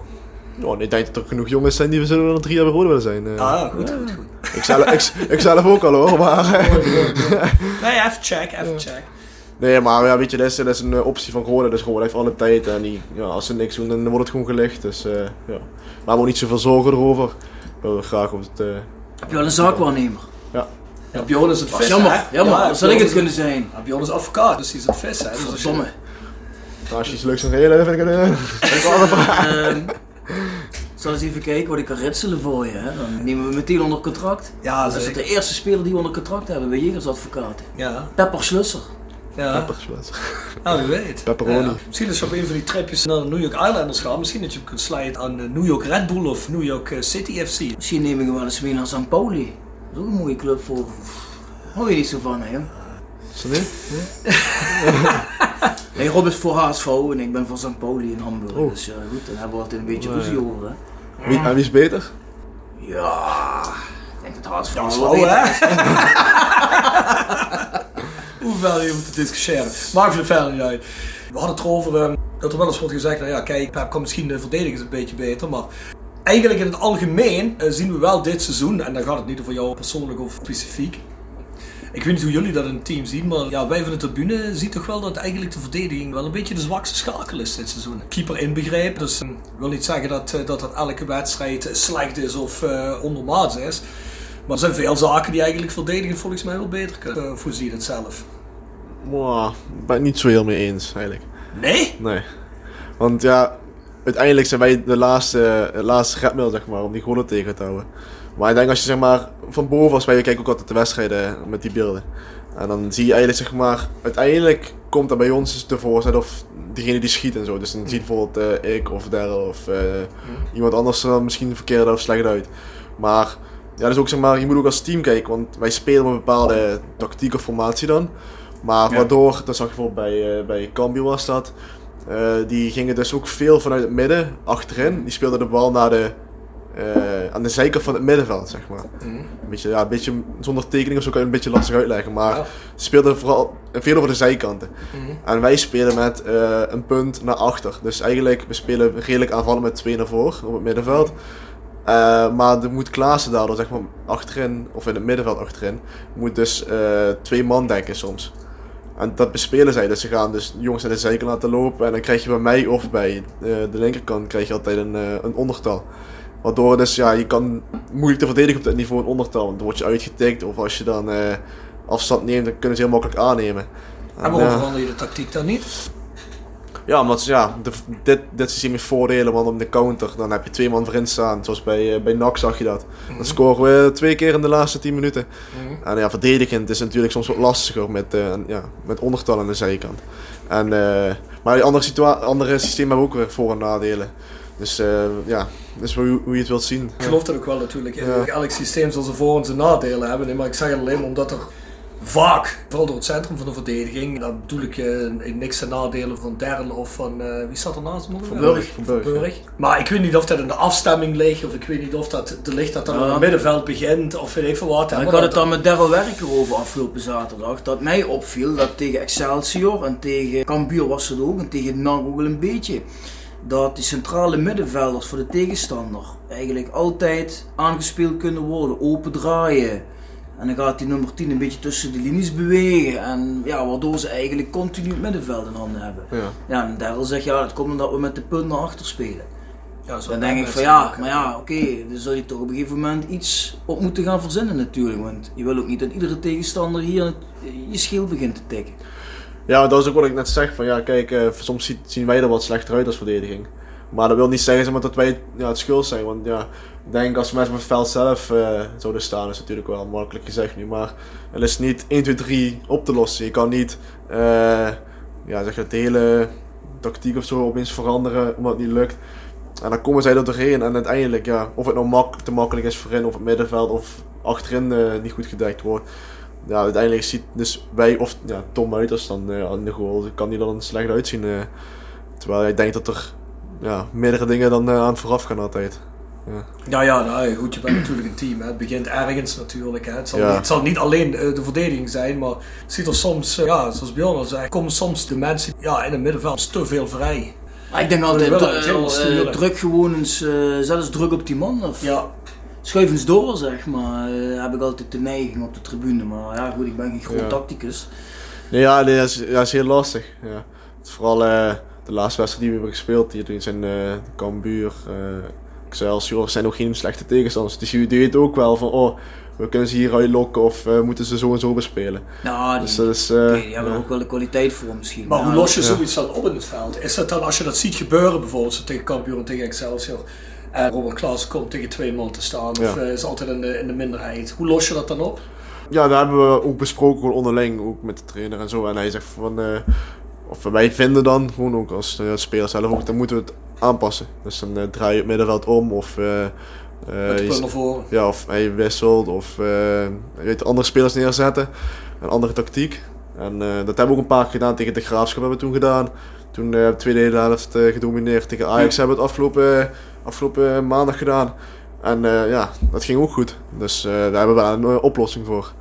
oh, ik denk dat er genoeg jongens zijn die we zullen nog drie jaar bij Roda willen zijn. Ah, ja, goed, goed, goed. ik, zelf, ik, ik zelf ook al hoor, maar... [LAUGHS] eh, Nee, even check, even check. Nee, maar ja, weet je, dat is, dat is een eh, optie van Roda. Dus Roda heeft alle tijd en die, ja, als ze niks doen, dan wordt het gewoon gelicht. Dus eh, ja. Maar we ook niet zoveel zorgen erover. We willen graag op het... eh, Heb je wel een zaakwaarnemer? Ja, Bjorn is het Dat vis, is jammer. hè? Jammer, Ja, dat zou ik het is- kunnen zijn. Ja, Bjorn is advocaat, dus hij is het vis, hè? Dus als je- Verdomme. nou, als je iets leuks aan regelen, vind ik het... Ehm, zal eens even kijken wat ik kan ritselen voor je. Hè? Dan nemen we meteen onder contract. Ja, Dat is de eerste speler die we onder contract hebben bij Jegers Advocaten. Ja, Pepper Slusser. Ja. Pepperslas. [LAUGHS] Nou, wie weet. Pepperoni. Ja. Misschien als je op een van die tripjes naar de New York Islanders gaat, misschien dat je hem kunt slijten aan de New York Red Bull of New York eh, City FC. Misschien neem ik hem wel eens mee naar St. Pauli. Dat is ook een mooie club voor. Hou je niet zo van, hè? Is niet? [LAUGHS] Nee, Rob is voor HSV en ik ben voor St. Pauli in Hamburg. Oh. Dus ja, goed, dan hebben we altijd een beetje Oh, ruzie over, hè? Wie, en wie is beter? Ja, ik denk dat HSV Ja, wel zo beter is. [LAUGHS] Hoeveel je moet discussiëren. Maakt het verder niet uit. We hadden het erover eh, dat er wel eens wordt gezegd, nou ja kijk, Pep kan misschien de verdedigers een beetje beter, maar eigenlijk in het algemeen eh, zien we wel dit seizoen, en dan gaat het niet over jou persoonlijk of specifiek, Ik weet niet hoe jullie dat in het team zien, maar ja, wij van de tribune zien toch wel dat eigenlijk de verdediging wel een beetje de zwakste schakel is dit seizoen. Keeper inbegrepen, dus ik wil niet zeggen dat, dat, dat elke wedstrijd slecht is of uh, ondermaats is. Maar er zijn veel zaken die eigenlijk verdedigen volgens mij wel beter kunnen. Zie je het zelf? Wow, ik ben het niet zo heel mee eens eigenlijk. Nee? Nee. Want ja, uiteindelijk zijn wij de laatste, de laatste redmiddel zeg maar, om die golen tegen te houden. Maar ik denk als je zeg maar van boven als wij je kijkt ook altijd de wedstrijden met die beelden. En dan zie je eigenlijk zeg maar, uiteindelijk komt er bij ons de voorzet of diegene die schiet en zo. Dus dan ziet bijvoorbeeld uh, ik of Daryl of uh, iemand anders er misschien verkeerd of slecht uit. Maar ja, dus ook zeg maar, je moet ook als team kijken, want wij spelen een bepaalde tactiek of formatie dan. Maar waardoor, dat zag je bijvoorbeeld bij, uh, bij Cambio was dat, uh, die gingen dus ook veel vanuit het midden, achterin. Die speelden de bal naar de, uh, aan de zijkant van het middenveld, zeg maar. Mm. Een, beetje, ja, een beetje zonder tekening of zo kan je het een beetje lastig uitleggen. Maar ja. ze speelden vooral veel over de zijkanten. Mm. En wij spelen met een punt naar achter. Dus eigenlijk, we spelen redelijk aanvallen met twee naar voren op het middenveld. Uh, maar er moet Klaassen daardoor, zeg maar, achterin, of in het middenveld achterin, moet dus twee man dekken soms. En dat bespelen zij. Dus ze gaan dus jongens naar de zijkant laten lopen. En dan krijg je bij mij of bij uh, de linkerkant krijg je altijd een, een ondertal. Waardoor dus ja, je kan moeilijk te verdedigen op dat niveau een ondertal. Want dan word je uitgetikt. Of als je dan afstand neemt, dan kunnen ze heel makkelijk aannemen. En, en waarom verander je de tactiek dan niet? Ja, omdat ja, de, dit, dit systeem heeft voordelen, want op de counter dan heb je twee man voorin staan. Zoals bij, uh, bij NAC zag je dat. Dan mm -hmm. scoren we twee keer in de laatste 10 minuten. Mm -hmm. En ja, verdedigend is natuurlijk soms wat lastiger met, uh, ja, met ondertal aan de zijkant. En, uh, maar die andere, andere systemen hebben ook weer voor- en nadelen. Dus ja, dat is hoe, hoe je het wilt zien. Ik geloof dat ook wel natuurlijk. Ja. Elk systeem zal zijn voor- en zijn nadelen hebben. Maar ik zeg het alleen omdat er vaak, vooral door het centrum van de verdediging. Dan bedoel ik uh, niks ten nadelen van Derl of van, uh, wie staat er naast? Van Burg. Van Burg. Burg. Maar ik weet niet of dat in de afstemming ligt, of ik weet niet of dat er ligt dat dat ja. in het middenveld begint, of weet ik veel wat. ik had het dan met Derl Werker over afgelopen zaterdag, dat mij opviel dat tegen Excelsior en tegen Cambuur was het ook, en tegen NAC ook wel een beetje dat die centrale middenvelders voor de tegenstander eigenlijk altijd aangespeeld kunnen worden, open draaien. En dan gaat die nummer 10 een beetje tussen de linies bewegen. En ja, waardoor ze eigenlijk continu het middenveld in handen hebben. Ja, ja en Daryl zegt ja, dat komt omdat we met de punt naar achter spelen. Ja, dan denk ik van ja, maar ja, oké, okay, dan zul je toch op een gegeven moment iets op moeten gaan verzinnen natuurlijk. Want je wil ook niet dat iedere tegenstander hier je schil begint te tikken. Ja, dat is ook wat ik net zeg. Van ja, kijk, uh, soms zien wij er wat slechter uit als verdediging. Maar dat wil niet zeggen dat wij ja, het schuld zijn. Want ja, ik denk als mensen op het veld zelf uh, zouden staan, is natuurlijk wel makkelijk gezegd nu. Maar het is niet 1, 2, 3 op te lossen. Je kan niet uh, ja, zeg, de hele tactiek of zo opeens veranderen omdat het niet lukt. En dan komen zij er doorheen en uiteindelijk, ja, of het nou mak te makkelijk is voorin of het middenveld of achterin uh, niet goed gedekt wordt. Ja, uiteindelijk ziet dus wij of ja, Tom Muiters dan aan de goal, kan die dan slecht uitzien. Terwijl ik denk dat er ja, meerdere dingen dan aan het vooraf gaan altijd. Ja, ja, ja nou, goed, je bent natuurlijk een team. Hè. Het begint ergens natuurlijk. Hè. Het, zal ja. niet, het zal niet alleen uh, de verdediging zijn, maar het ziet er soms, uh, ja, zoals Bjorn al zei, komen soms de mensen ja, in het middenveld te veel vrij. Maar ik denk altijd, uh, druk gewoon eens, zelfs druk op die man. Of ja. Schuif eens door, zeg maar. heb ik altijd de neiging op de tribune. Maar ja, goed, ik ben geen groot ja. tacticus. Nee, ja, nee, dat, is, dat is heel lastig. Ja. Vooral de laatste wedstrijd die we hebben gespeeld, die toen zijn Cambuur. Excelsior zijn ook geen slechte tegenstanders. Dus je weet ook wel van, oh, we kunnen ze hier uitlokken of uh, moeten ze zo en zo bespelen. Nou, die, dus dat is, uh, die, die hebben er ook wel de kwaliteit voor misschien. Maar hoe los je zoiets dan op in het veld? Is dat dan als je dat ziet gebeuren bijvoorbeeld zo tegen Cambuur en tegen Excelsior en Robert Klaas komt tegen twee man te staan of uh, is altijd in de, in de minderheid. Hoe los je dat dan op? Ja, daar hebben we ook besproken onderling, ook met de trainer en zo. En hij zegt van, of wij vinden dan, gewoon ook als uh, speler zelf ook, dan moeten we het aanpassen. Dus dan uh, draai je het middenveld om of... Uh, je, ja, of hij wisselt of weet, andere spelers neerzetten. Een andere tactiek. En dat hebben we ook een paar keer gedaan tegen de Graafschap hebben we toen gedaan. Toen hebben we de tweede helft gedomineerd tegen Ajax hebben we het afgelopen, afgelopen maandag gedaan. En ja, dat ging ook goed. Dus daar hebben we wel een oplossing voor.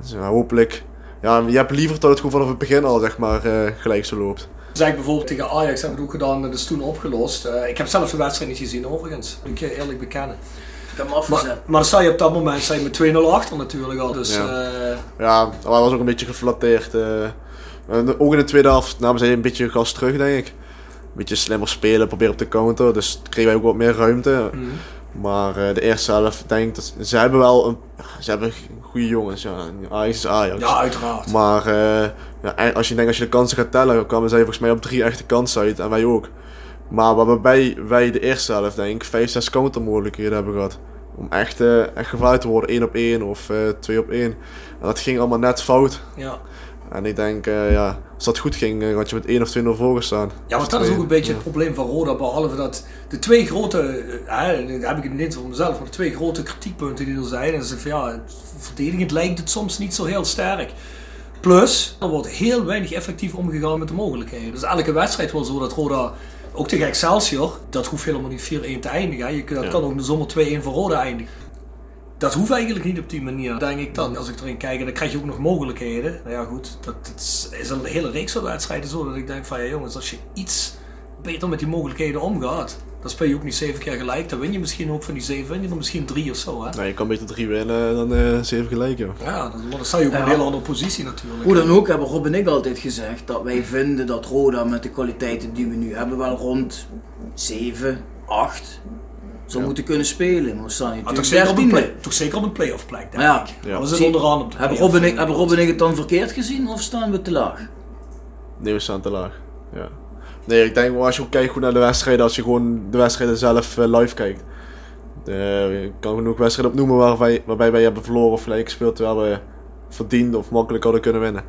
Dus hopelijk ja, je hebt liever dat het gewoon vanaf het begin al zeg maar, uh, gelijk zo loopt. Zeg bijvoorbeeld tegen Ajax hebben we het ook gedaan, dat is toen opgelost. Uh, ik heb zelf de wedstrijd niet gezien overigens, moet ik eerlijk bekennen. Ik heb hem Maar, afgezet. maar dan sta je op dat moment sta je met 2-0 achter natuurlijk al. Dus Ja. eh, Ja, maar hij was ook een beetje geflatteerd. eh. Ook in de tweede helft namen zij een beetje gas terug, denk ik. Een beetje slimmer spelen, proberen op de counter. Dus kregen wij ook wat meer ruimte. mm. Maar eh, de eerste helft, denk ik, dat ze hebben wel een, ze hebben goede jongens. Ja. Ajax is Ajax. ja, uiteraard. Maar eh, ja, als je denkt, als je de kansen gaat tellen, kwamen zij volgens mij op drie echte kansen uit. En wij ook. Maar waarbij wij de eerste helft, denk ik, vijf, zes countermogelijkheden hebben gehad. Om echt, eh, echt gevaarlijk te worden, één op één of twee op één. En dat ging allemaal net fout. Ja. En ik denk, eh, ja, als dat goed ging, eh, had je met 1 of 2-0 voor gestaan. Ja, want dat is ook een beetje Ja. het probleem van Roda, behalve dat de twee grote, hè, daar heb ik het niet voor mezelf, maar de twee grote kritiekpunten die er zijn, is van ja, verdedigend lijkt het soms niet zo heel sterk. Plus, er wordt heel weinig effectief omgegaan met de mogelijkheden. Dus elke wedstrijd wel zo dat Roda, ook tegen Excelsior, dat hoeft helemaal niet 4-1 te eindigen. hè. Je, dat Ja. kan ook de zomer 2-1 voor Roda eindigen. Dat hoeft eigenlijk niet op die manier, denk ik dan. Als ik erin kijk, en dan krijg je ook nog mogelijkheden. Nou ja, goed, dat, dat is- een hele reeks van wedstrijden zo. Dat ik denk van, ja jongens, als je iets beter met die mogelijkheden omgaat, dan speel je ook niet zeven keer gelijk. Dan win je misschien ook van die zeven, win je er misschien drie of zo. Hè? Nou, je kan beter 3 winnen dan eh 7 gelijk, joh. Ja, dan, dan sta je ook in Ja. een hele andere positie natuurlijk. Hoe dan ook hebben Rob en ik altijd gezegd dat wij vinden dat Roda met de kwaliteiten die we nu hebben wel rond 7, 8 zou Ja. moeten kunnen spelen. Maar we staan hier Maar toch, zeker op een 13e. play, toch zeker op een playoff plek, denk Ja. ik. Ja. We zijn Zie- onderaan op de Hebben play-off. Rob, en ik, hebben Rob en ik het dan verkeerd gezien of staan we te laag? Nee, we staan te laag. Ja. Nee, ik denk wel als je ook kijkt goed naar de wedstrijden, als je gewoon de wedstrijden zelf eh, live kijkt. Eh, ik kan genoeg wedstrijden opnoemen waarbij, waarbij wij hebben verloren of gelijk gespeeld terwijl we verdiend of makkelijk hadden kunnen winnen.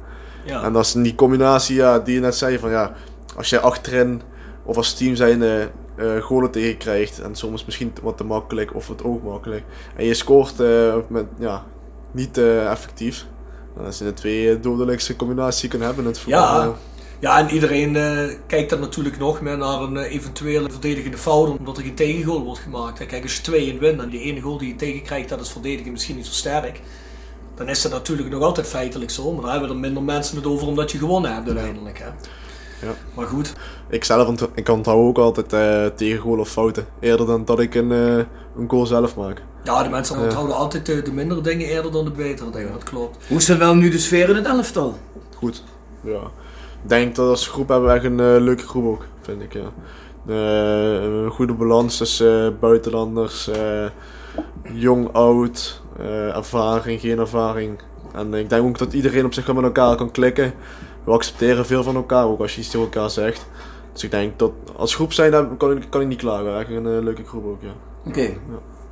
Ja. En dat is die combinatie ja, die je net zei van ja, als je achterin of als team zijnde eh goalen tegen krijgt en soms misschien wat te makkelijk of het ook makkelijk. En je scoort eh, met, ja, niet eh, effectief. Dat zijn de twee eh, dodelijkste combinaties die je kunt hebben in het voetbal. Ja. Ja, en iedereen eh, kijkt dan natuurlijk nog meer naar een eh, eventuele verdedigende fout, omdat er geen tegengoal wordt gemaakt. En kijk, als je 2-1 wint en die ene goal die je tegenkrijgt, dat is verdedigen misschien niet zo sterk. Dan is dat natuurlijk nog altijd feitelijk zo, maar dan hebben er minder mensen het over omdat je gewonnen hebt uiteindelijk. Hè. Ja. Maar goed, Ik zelf ont- ik onthoud ook altijd eh goal of fouten. Eerder dan dat ik een, eh, een goal zelf maak. ja, de mensen Ja. onthouden altijd de, de mindere dingen eerder dan de betere dingen, dat klopt. Hoe is er wel nu de sfeer in het elftal? Goed. Ja. Ik denk dat als groep hebben we echt een eh, leuke groep ook, vind ik. Ja. Een goede balans tussen eh, buitenlanders, eh, jong, oud, eh, ervaring, geen ervaring. En ik denk ook dat iedereen op zich wel met elkaar kan klikken. We accepteren veel van elkaar, ook als je iets tegen elkaar zegt. Dus ik denk dat als groep zijn, dan kan ik, kan ik niet klagen. Echt een eh, leuke groep ook, ja. Oké.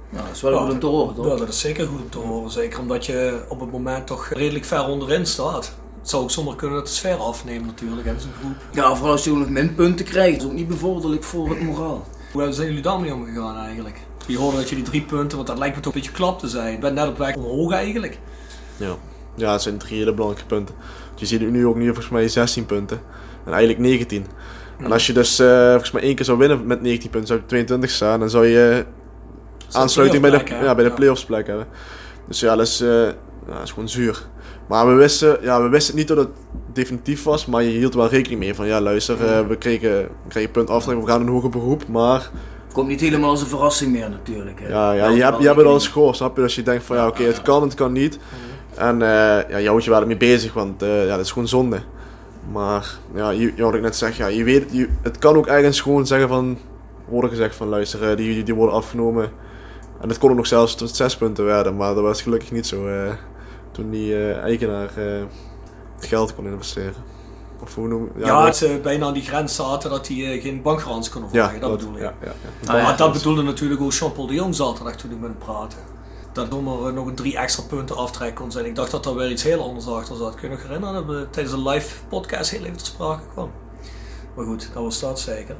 Nou, dat is wel goed om te horen, toch? Ja, dat is zeker goed om te horen. Zeker omdat je op het moment toch redelijk ver onderin staat. Het zou ook zomaar kunnen dat de sfeer afneemt natuurlijk, hè, zo'n groep. Ja, vooral als je ook nog minpunten krijgt. Dat is ook niet bevorderlijk voor het moraal. Hoe zijn jullie daarmee omgegaan eigenlijk? Je hoorde dat je die drie punten, want dat lijkt me toch een beetje klap te zijn. Je bent net op weg omhoog eigenlijk. Ja, ja het zijn drie hele belangrijke punten. Je ziet nu ook nu volgens mij 16 punten. En eigenlijk 19. En als je dus eh, volgens mij één keer zou winnen met 19 punten, zou je 22 staan. Dan zou je aansluiting bij de, plek, ja, bij de Ja. playoffs plek hebben. Dus ja, dat is, eh, ja, dat is gewoon zuur. Maar we wisten, ja, we wisten niet dat het definitief was, maar je hield er wel rekening mee. Van ja, luister, eh, we kregen, we kregen punt aftrek, we gaan een hoger beroep. Maar Het komt niet helemaal als een verrassing meer natuurlijk. Hè. ja, ja, je, hebt, je hebt het al eens gehoord, snap je? Als je denkt van ja, oké, het kan, het kan niet. En eh, ja, je houdt je wel mee bezig, want eh, ja, dat is gewoon zonde. Maar ja, je, ja, wat ik net zeg, ja, je weet, je, het kan ook ergens gewoon zeggen van, worden gezegd van luister, eh, die, die, die worden afgenomen. En het kon ook nog zelfs tot zes punten werden, maar dat was gelukkig niet zo eh, toen die eh, eigenaar eh, het geld kon investeren. Of hoe noem Ja, dat- dat ze bijna aan die grens zaten dat hij geen bankgarantie kon overleggen, dat, bedoel ik. ja, ja, ja. Ah, ja. Maar dat bedoelde natuurlijk ook Jean-Paul de Jong zaterdag toen ik met hem praatte. Dat maar nog drie extra punten aftrek kon zijn. Ik dacht dat er weer iets heel anders achter zat. Kun je nog herinneren dat we tijdens een live podcast heel even te sprake kwam? Maar goed, dat was dat zeker.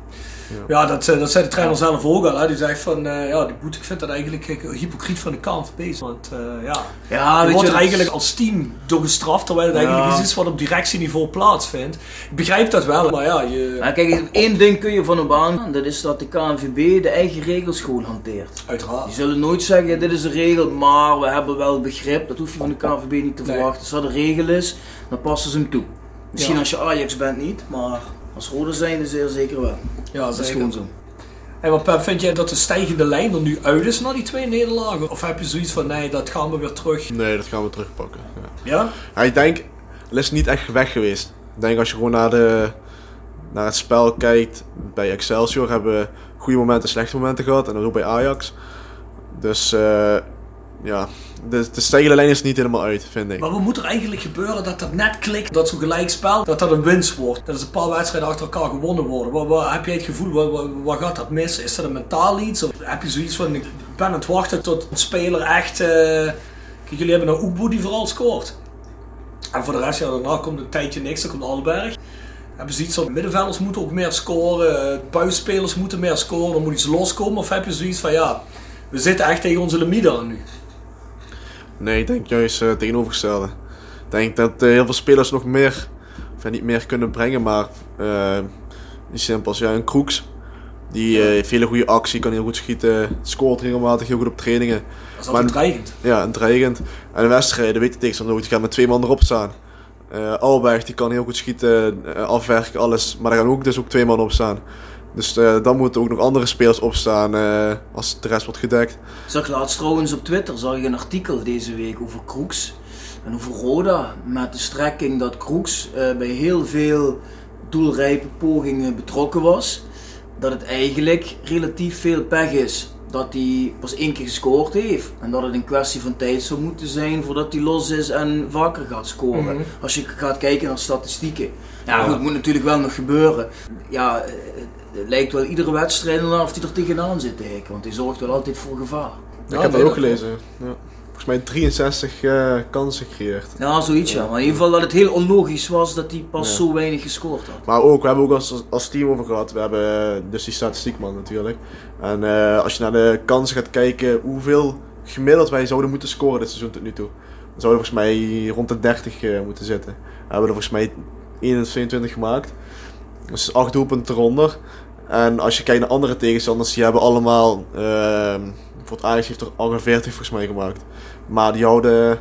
Ja, dat, eh, dat zei de trainer zelf ook al. Hè. Die zegt van, eh, ja, die boete, ik vind dat eigenlijk hypocriet van de KNVB. Want eh, ja, Ja, je weet wordt je, er dat- eigenlijk als team door gestraft, terwijl het eigenlijk iets is wat op directieniveau plaatsvindt. Ik begrijp dat wel, maar ja, je... Ja, kijk, één ding kun je van op aan, dat is dat de KNVB de eigen regels gewoon hanteert. Uiteraard. Die zullen nooit zeggen, dit is een regel, maar we hebben wel begrip. Dat hoef je van de KNVB niet te Nee. verwachten. Als dat een regel is, dan passen ze hem toe. Misschien Ja. als je Ajax bent niet, maar als Roda zijn zeer zeker wel. Ja, Dat is gewoon zo. Hey, maar Pep, vind jij dat de stijgende lijn er nu uit is na die twee nederlagen? Of heb je zoiets van, nee, dat gaan we weer terug? Nee, dat gaan we terugpakken. Ja. Ja? Ja, ik denk, het is niet echt weg geweest. Ik denk als je gewoon naar, de, naar het spel kijkt, bij Excelsior hebben we goede momenten en slechte momenten gehad. En dat ook bij Ajax. Dus eh, ja, de, de is niet helemaal uit, vind ik. Maar wat moet er eigenlijk gebeuren dat dat net klikt, dat zo'n gelijkspel, dat dat een winst wordt? Dat is een paar wedstrijden achter elkaar gewonnen worden. Wat, wat- heb jij het gevoel, wat, wat, wat gaat dat mis? Is dat een mentaal iets? Of heb je zoiets van, ik ben aan het wachten tot een speler echt... eh, Kijk, jullie hebben nou Oekboe die vooral scoort. En voor de rest, ja, daarna komt een tijdje niks, dan komt Alberg. Hebben ze iets van, middenvelders moeten ook meer scoren, eh, buitenspelers moeten meer scoren, er moet iets loskomen? Of heb je zoiets van, ja, we zitten echt tegen onze limiet aan nu? Nee, ik denk juist eh, tegenovergestelde. Ik denk dat eh, heel veel spelers nog meer, of niet meer kunnen brengen, maar eh niet simpel als ja, een Kroeks. Die heeft hele goede actie, kan heel goed schieten, scoort regelmatig heel goed op trainingen. Dat is altijd Maar- dreigend. Ja, en dreigend. En in wedstrijden weet je tegenstander die gaat met twee man erop staan. Eh Alberg die kan heel goed schieten, afwerken, alles. Maar daar gaan ook dus ook twee man op staan. Dus eh, dan moeten ook nog andere spelers opstaan eh, als de rest wordt gedekt. Ik zag laatst trouwens op Twitter zag ik een artikel deze week over Kroeks en over Roda. Met de strekking dat Kroeks eh, bij heel veel doelrijpe pogingen betrokken was. Dat het eigenlijk relatief veel pech is dat hij pas één keer gescoord heeft. En dat het een kwestie van tijd zou moeten zijn voordat hij los is en vaker gaat scoren. Mhm. Als je gaat kijken naar statistieken. Ja, Ja. goed, het moet natuurlijk wel nog gebeuren. Ja, eh, het lijkt wel iedere wedstrijd of hij er tegenaan zit te hikken. Want hij zorgt wel altijd voor gevaar. ik heb dat ook gelezen. Ja. Volgens mij 63 eh, kansen gecreëerd. Ja, zoiets ja. Maar in ieder geval dat het heel onlogisch was dat hij pas Ja. zo weinig gescoord had. Maar ook, we hebben ook als, als team over gehad. We hebben eh, dus die statistiekman natuurlijk. En eh, als je naar de kansen gaat kijken, hoeveel gemiddeld wij zouden moeten scoren dit seizoen tot nu toe. Dan zouden we volgens mij rond de 30 eh, moeten zitten. We hebben er volgens mij 21 gemaakt. Dus 8 doelpunten eronder. En als je kijkt naar andere tegenstanders, die hebben allemaal... ehm bijvoorbeeld Ajax heeft er 48 volgens mij gemaakt. Maar die houden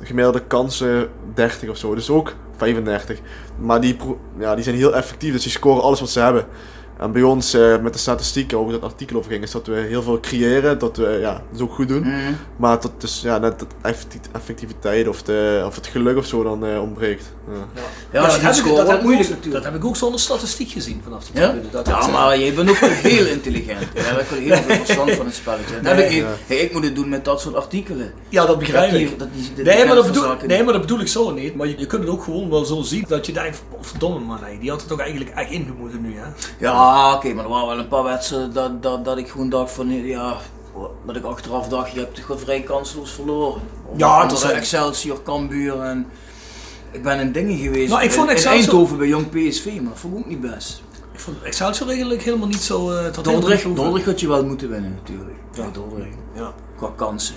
gemiddelde kansen 30 of zo. Dus ook 35. Maar die, ja, die zijn heel effectief, dus die scoren alles wat ze hebben. En bij ons, eh, met de statistieken, waar ook dat artikel over ging, is dat we heel veel creëren, dat we ja, dat ook goed doen. Mhm. Maar dat dus ja, net de effecti- effectiviteit of, de, of het geluk of zo dan eh, ontbreekt. Ja. Ja, je dat heb ik- dat heb moeilijk ook-. Dat heb ik ook zonder statistiek gezien vanaf de Ja? tribune. Dat ja, het, eh, maar jij bent ook wel heel intelligent. Je hebt wel heel veel verstand van het spelletje. Dat heb ik. Hey, moet het doen met dat soort artikelen. ja, dat begrijp Dat ik. die- dat die- de- de Nee maar, dat bedoel, nee, maar dat bedoel ik zo niet. Maar je, je kunt het ook gewoon wel zo zien dat je denkt, oh, verdomme man, die had het toch eigenlijk echt ingemoeten nu, hè? Ja, oké, maar er waren wel een paar wedstrijden dat, dat, dat ik gewoon dacht van, ja, dat ik achteraf dacht, je hebt toch wel vrij kansloos verloren. Of Ja, dat zijn- Excelsior, Cambuur en... Ik ben in dingen geweest, Nou, ik vond in, in Excelsior- Eindhoven bij Jong PSV, maar dat vond ik ook niet best. Ik vond Excelsior eigenlijk helemaal niet zo... eh tot Dordrecht, Dordrecht had je wel moeten winnen natuurlijk. Ja, Ja. Dordrecht. Ja. Qua kansen.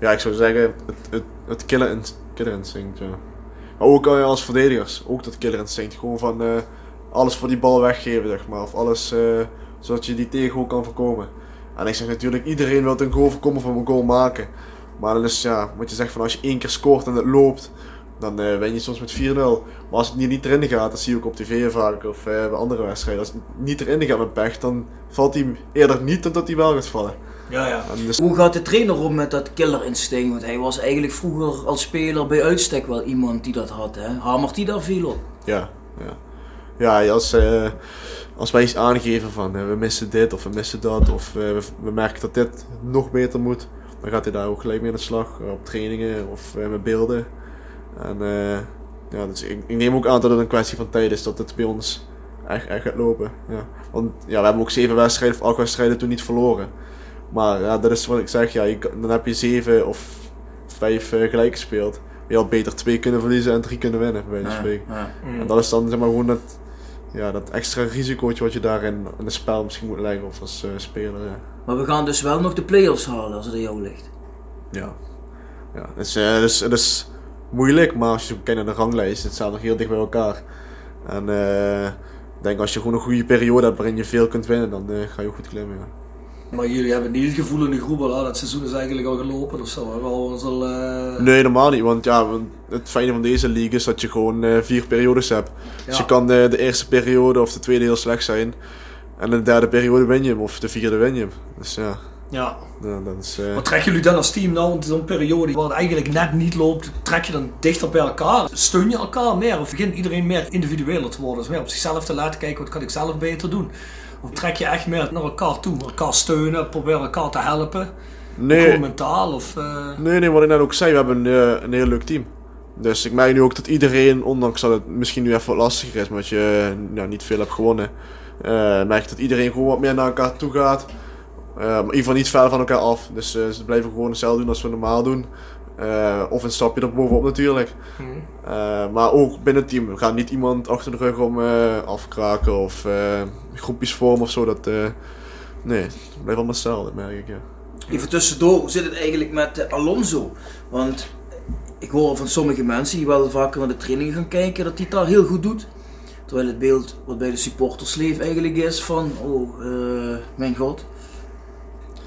ja, ik zou zeggen, het, het, het killer, ins- killer instinct. Ja. Maar ook eh, als verdedigers, ook dat killer instinct. Gewoon van eh, alles voor die bal weggeven, zeg maar. Of alles eh, zodat je die tegengoal kan voorkomen. En ik zeg natuurlijk, iedereen wil een goal voorkomen of een goal maken. Maar dan is ja, wat je zegt van als je één keer scoort en het loopt, dan eh win je soms met 4-0. Maar als het niet, niet erin gaat, dat zie je ook op tv vaak of eh, bij andere wedstrijden. Als het niet erin gaat met pech, dan valt hij eerder niet dan dat hij wel gaat vallen. Ja, ja. Dus, Hoe gaat de trainer om met dat killerinstinct? Want hij was eigenlijk vroeger als speler bij uitstek wel iemand die dat had. Hè? Hamert hij daar veel op? ja, ja. Ja, als, eh, als wij iets aangeven van eh, we missen dit of we missen dat of eh, we, we merken dat dit nog beter moet, dan gaat hij daar ook gelijk mee aan de slag. op trainingen of met beelden. En ja, dus ik, ik neem ook aan dat het een kwestie van tijd is dat het bij ons echt, echt gaat lopen. Ja. Want ja, we hebben ook zeven wedstrijden of acht wedstrijden toen niet verloren. Maar ja, dat is wat ik zeg, ja, je, dan heb je zeven of vijf gelijk gespeeld. Je had beter twee kunnen verliezen en drie kunnen winnen, bij wijze van spreken. En dat is dan zeg maar gewoon dat, ja, dat extra risicootje wat je daarin in het spel misschien moet leggen of als eh, speler. Ja. Maar we gaan dus wel nog de play-offs halen als het aan jou ligt. Ja. ja. Het, is, eh, het, is, het is moeilijk, maar als je kijkt naar de ranglijst, het staat nog heel dicht bij elkaar. En eh, ik denk als je gewoon een goede periode hebt waarin je veel kunt winnen, dan ga je ook goed klimmen. Ja. Maar jullie hebben niet het gevoel in de groep, al, dat seizoen is eigenlijk al gelopen of zo. ons al... eh, Nee, helemaal niet. Want ja, want het fijne van deze league is dat je gewoon eh, vier periodes hebt. Dus Ja. je kan eh, de eerste periode of de tweede heel slecht zijn. En in de derde periode win je hem, of de vierde win je hem. Dus ja, Ja. ja, dat is... Wat trekken jullie dan als team nou in zo'n periode waar het eigenlijk net niet loopt? Trek je dan dichter bij elkaar? Steun je elkaar meer? Of begint iedereen meer individueler te worden? Dus meer op zichzelf te laten kijken, wat kan ik zelf beter doen? Of trek je echt meer naar elkaar toe? Elkaar steunen, proberen elkaar te helpen? Nee, mentaal of... eh, nee, nee, wat ik net ook zei, we hebben een, eh, een heel leuk team. Dus ik merk nu ook dat iedereen, ondanks dat het misschien nu even wat lastiger is, omdat je eh, nou, niet veel hebt gewonnen, eh merk dat iedereen gewoon wat meer naar elkaar toe gaat. Eh, maar in ieder geval niet verder van elkaar af. Dus ze blijven gewoon hetzelfde doen als we normaal doen. Eh, of een stapje erbovenop natuurlijk. hm. Eh, maar ook binnen het team. We gaan niet iemand achter de rug om eh, afkraken of eh, groepjes vormen of zo. Dat, eh, nee, het blijft allemaal hetzelfde, merk ik. Ja. Even tussendoor, hoe zit het eigenlijk met Alonso? Want ik hoor van sommige mensen die wel vaker naar de trainingen gaan kijken, dat hij het daar heel goed doet. Terwijl het beeld wat bij de supporters leeft eigenlijk is van, oh eh, mijn god,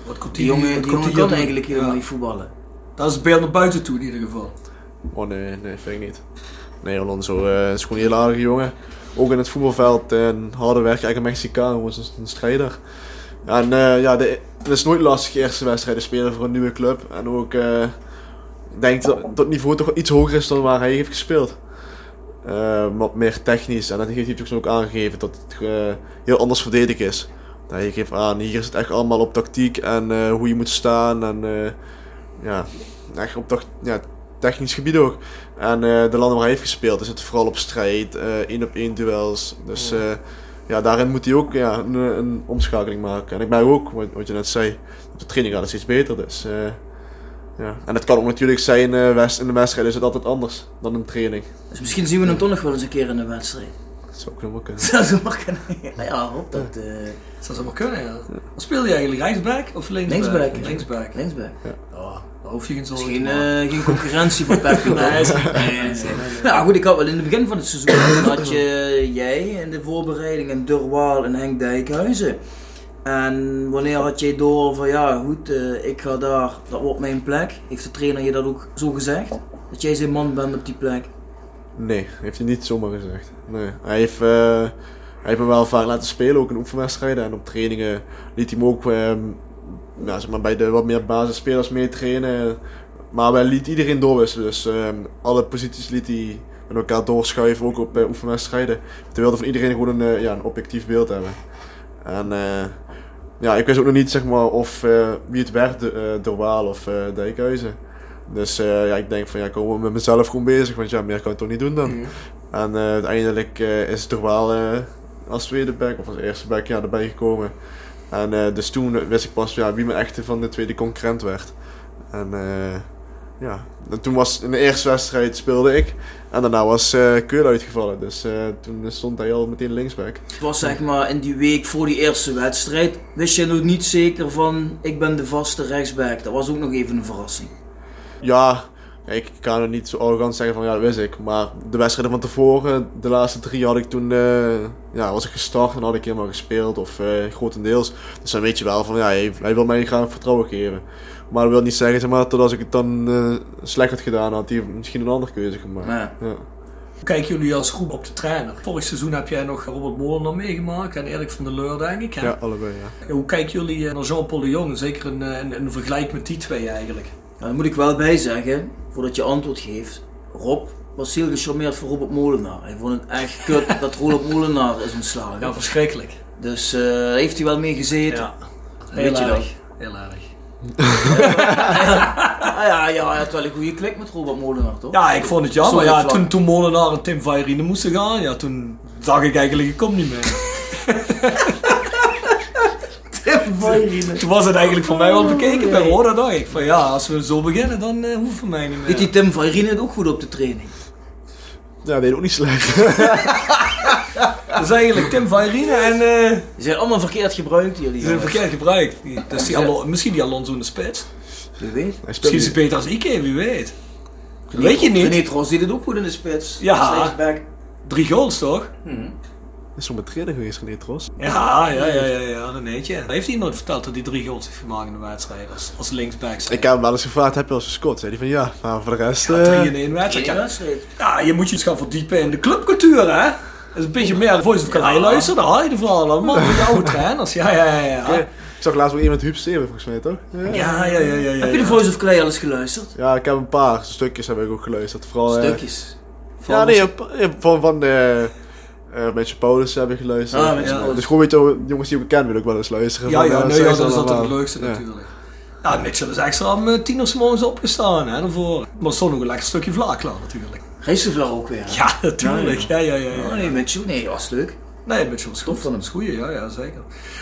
Wat komt die jongen, wat die jongen kan eigenlijk helemaal Ja. niet voetballen. Dat is het beeld naar buiten toe in ieder geval. Oh nee, nee, vind ik niet. Nee, Alonso eh, is gewoon een heel aardige jongen. Ook in het voetbalveld eh, een harde werk, eigenlijk een Mexicaan, gewoon een, strijder. En eh, ja, de, het is nooit lastig eerste wedstrijden spelen voor een nieuwe club. En ook, eh, ik denk dat, dat het niveau toch iets hoger is dan waar hij heeft gespeeld. Eh, wat meer technisch. En dat heeft hij natuurlijk ook aangegeven dat het heel anders verdedigd is. Hij geeft aan, hier is het echt allemaal op tactiek en hoe je moet staan. En ja, echt op tact- ja, technisch gebied ook. En eh, de landen waar hij heeft gespeeld is het vooral op strijd, eh, één op één duels. Dus Ja. ja. ja, daarin moet hij ook ja, een, een omschakeling maken. En ik merk ook, wat, wat je net zei, op de training gaat steeds beter. Dus, eh, ja. En het kan ook natuurlijk zijn, eh, west, in de wedstrijd is het altijd anders dan een training. Dus misschien zien we hem toch nog wel eens een keer in een wedstrijd. Dat zou ook nog wel kunnen. [LAUGHS] Dat zou maar kunnen. Nou ja, hoop dat. eh Dat zou maar kunnen, ja. Wat speel je eigenlijk? Rechtsback of linksback? Linksback. Linksback. linksback. Ja, daar hoef je geen zorgen geen, maken. eh, geen concurrentie voor Pep. [LAUGHS] Nee, nee. Nou goed, ik had wel in het begin van het seizoen [COUGHS] had je jij in de voorbereiding en Durwaal en Henk Dijkhuizen. En wanneer had jij door van ja goed, eh, ik ga daar, dat wordt mijn plek. Heeft de trainer je dat ook zo gezegd? Dat jij zijn man bent op die plek? Nee, heeft hij niet zomaar gezegd. Nee. Hij, heeft, eh, hij heeft me wel vaak laten spelen, ook in oefenwedstrijden. En op trainingen liet hij me ook ehm, ja, zeg maar bij de wat meer basisspelers meetrainen. Maar wij liet iedereen doorwisselen. Dus ehm, alle posities liet hij met elkaar doorschuiven, ook op eh, oefenwedstrijden. Hij wilde van iedereen gewoon een, eh, ja, een objectief beeld hebben. En eh, ja, ik wist ook nog niet zeg maar, of wie het werd, de, eh, Dorwaal of Dijkhuizen. Dus ja, ik denk van ja, ik kom met mezelf gewoon bezig, want ja, meer kan ik toch niet doen dan. Mhm. En uiteindelijk is het toch wel als tweede back of als eerste back ja, erbij gekomen. En eh, dus toen wist ik pas ja, wie mijn echte van de tweede concurrent werd. En eh, ja, en toen was in de eerste wedstrijd speelde ik. En daarna was Keul uitgevallen. Dus toen stond hij al meteen linksback. Het was zeg maar in die week voor die eerste wedstrijd. Wist je nog niet zeker van ik ben de vaste rechtsback? Dat was ook nog even een verrassing. Ja, ik kan er niet zo arrogant zeggen van ja, dat wist ik. Maar de wedstrijden van tevoren, de laatste drie had ik toen, eh, ja, was ik gestart en had ik helemaal gespeeld. Of eh, grotendeels. Dus dan weet je wel van ja, hij, hij wil mij graag vertrouwen geven. Maar dat wil niet zeggen zeg maar, dat als ik het dan eh, slecht had gedaan, had hij misschien een andere keuze gemaakt. Ja. Ja. Hoe kijken jullie als groep op de trainer? Vorig seizoen heb jij nog Robert Molenaar meegemaakt en Erik van der Leur, denk ik. hè? ja, allebei ja. Hoe kijken jullie naar Jean-Paul de Jong? Zeker in, in, in vergelijk met die twee eigenlijk. Nou, daar moet ik wel bij zeggen, voordat je antwoord geeft. Rob was heel gecharmeerd voor Robert Molenaar. Hij vond het echt kut [LAUGHS] dat Robert Molenaar is ontslagen. Ja, verschrikkelijk. Dus eh, heeft hij wel mee gezeten. Ja, Weet heel je erg. dat? Heel erg. [LAUGHS] Ah, ja, ja, hij had wel een goede klik met Robert Molenaar, toch? Ja, ik vond het jammer. Sorry, Ja, Vlak. toen, toen Molenaar en Tim Vairine moesten gaan, ja, toen dacht ik eigenlijk, ik kom niet meer. [LAUGHS] Toen was het eigenlijk voor mij wel bekeken bij Roda, dacht ik. Van ja, als we zo beginnen, dan eh hoeft voor mij niet meer. Die Tim van Rien het ook goed op de training? Ja, deed ook niet slecht. [LAUGHS] Dat is eigenlijk Tim Vairine en eh Die zijn allemaal verkeerd gebruikt, jullie. die zijn verkeerd gebruikt. Die- Dus die Alon- misschien die Alonso in de spits. Wie weet. Misschien is hij beter als Ike, wie weet. Weet je niet. René Tros deed het ook goed in de spits. Ja. Drie goals toch? Hm. Is zo met trainer geweest, René Tros. Ja, ja, ja, ja, ja, Renéetje. Heeft hij nooit verteld dat hij drie goals heeft gemaakt in de wedstrijd als, als linksback? Ik heb hem wel eens gevraagd, heb je al eens gescoord? Zei hij van ja, maar voor de rest... Ja, eh, drie in één wedstrijd. Ja. wedstrijd. ja, je moet je eens gaan verdiepen in de clubcultuur, hè? is een beetje meer Voice of Calais luisteren, dan haal je de verhalen allemaal van jouw trainers. Ja, ja, ja. ja. Oké. Ik zag laatst wel iemand Huub Steven volgens mij, toch? Ja. Ja, ja, ja, ja, ja. Heb je de Voice of Clay al eens geluisterd? Ja, ik heb een paar stukjes heb ik ook geluisterd. Vooral, eh, Stukjes. Ja, nee, van, van de eh Mensen Paulus heb ik geluisterd. Ah, Mensen Ja. Paulus. Dus gewoon weet je, jongens die ik ken wil ik wel eens luisteren. Ja, Van, ja, eh, nee, ja, dat is altijd het leukste Ja. natuurlijk. Ja, Mitchell is extra om eh, tien uur 's morgens opgestaan, hè, daarvoor. Maar stond nog een lekker stukje vlak klaar natuurlijk. Racevlaar ook weer. hè? Ja, [LAUGHS] natuurlijk. Ja, ja, ja. Oh, ja. nee, met jou? Nee, was leuk. Nee, Mitchell Tof goed. van hem. Dat is goeie, ja, ja, zeker.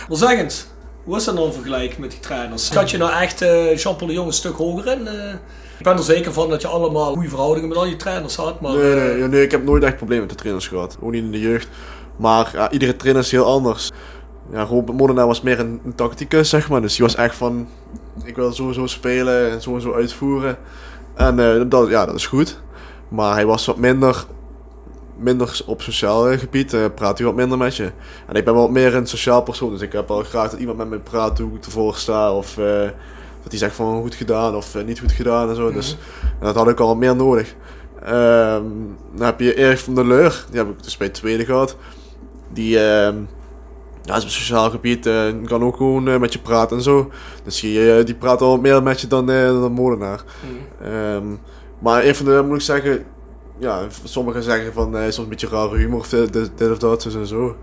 Maar zeg eens, hoe is dat nou in vergelijking met die trainers? Schat je nou echt eh, Jean-Paul de Jong een stuk hoger in? Eh, ik ben er zeker van dat je allemaal goede verhoudingen met al je trainers had, maar... Nee, nee, eh, ja, nee, ik heb nooit echt problemen met de trainers gehad. Ook niet in de jeugd. Maar ja, iedere trainer is heel anders. Ja, Robert Molenaar was meer een, een tacticus, zeg maar. Dus die was echt van, ik wil sowieso spelen en sowieso uitvoeren. En eh, dat, ja, dat is goed. Maar hij was wat minder, minder op sociaal gebied. eh praat hij wat minder met je. En ik ben wel meer een sociaal persoon. Dus ik heb wel graag dat iemand met me praat hoe ik ervoor sta. Of dat hij zegt van goed gedaan of eh, niet goed gedaan en zo. Dus en dat had ik al meer nodig. Ehm, dan heb je Erik van der Leur. Die heb ik dus bij het tweede gehad. Die ehm, ja, is op sociaal gebied. eh, kan ook gewoon eh, met je praten en zo. Dus die, die praat al meer met je dan, dan Molenaar. mm. Maar een van de, moet ik zeggen, ja, sommigen zeggen van hij is soms een beetje rare humor of dit, dit, dit of dat, en zo.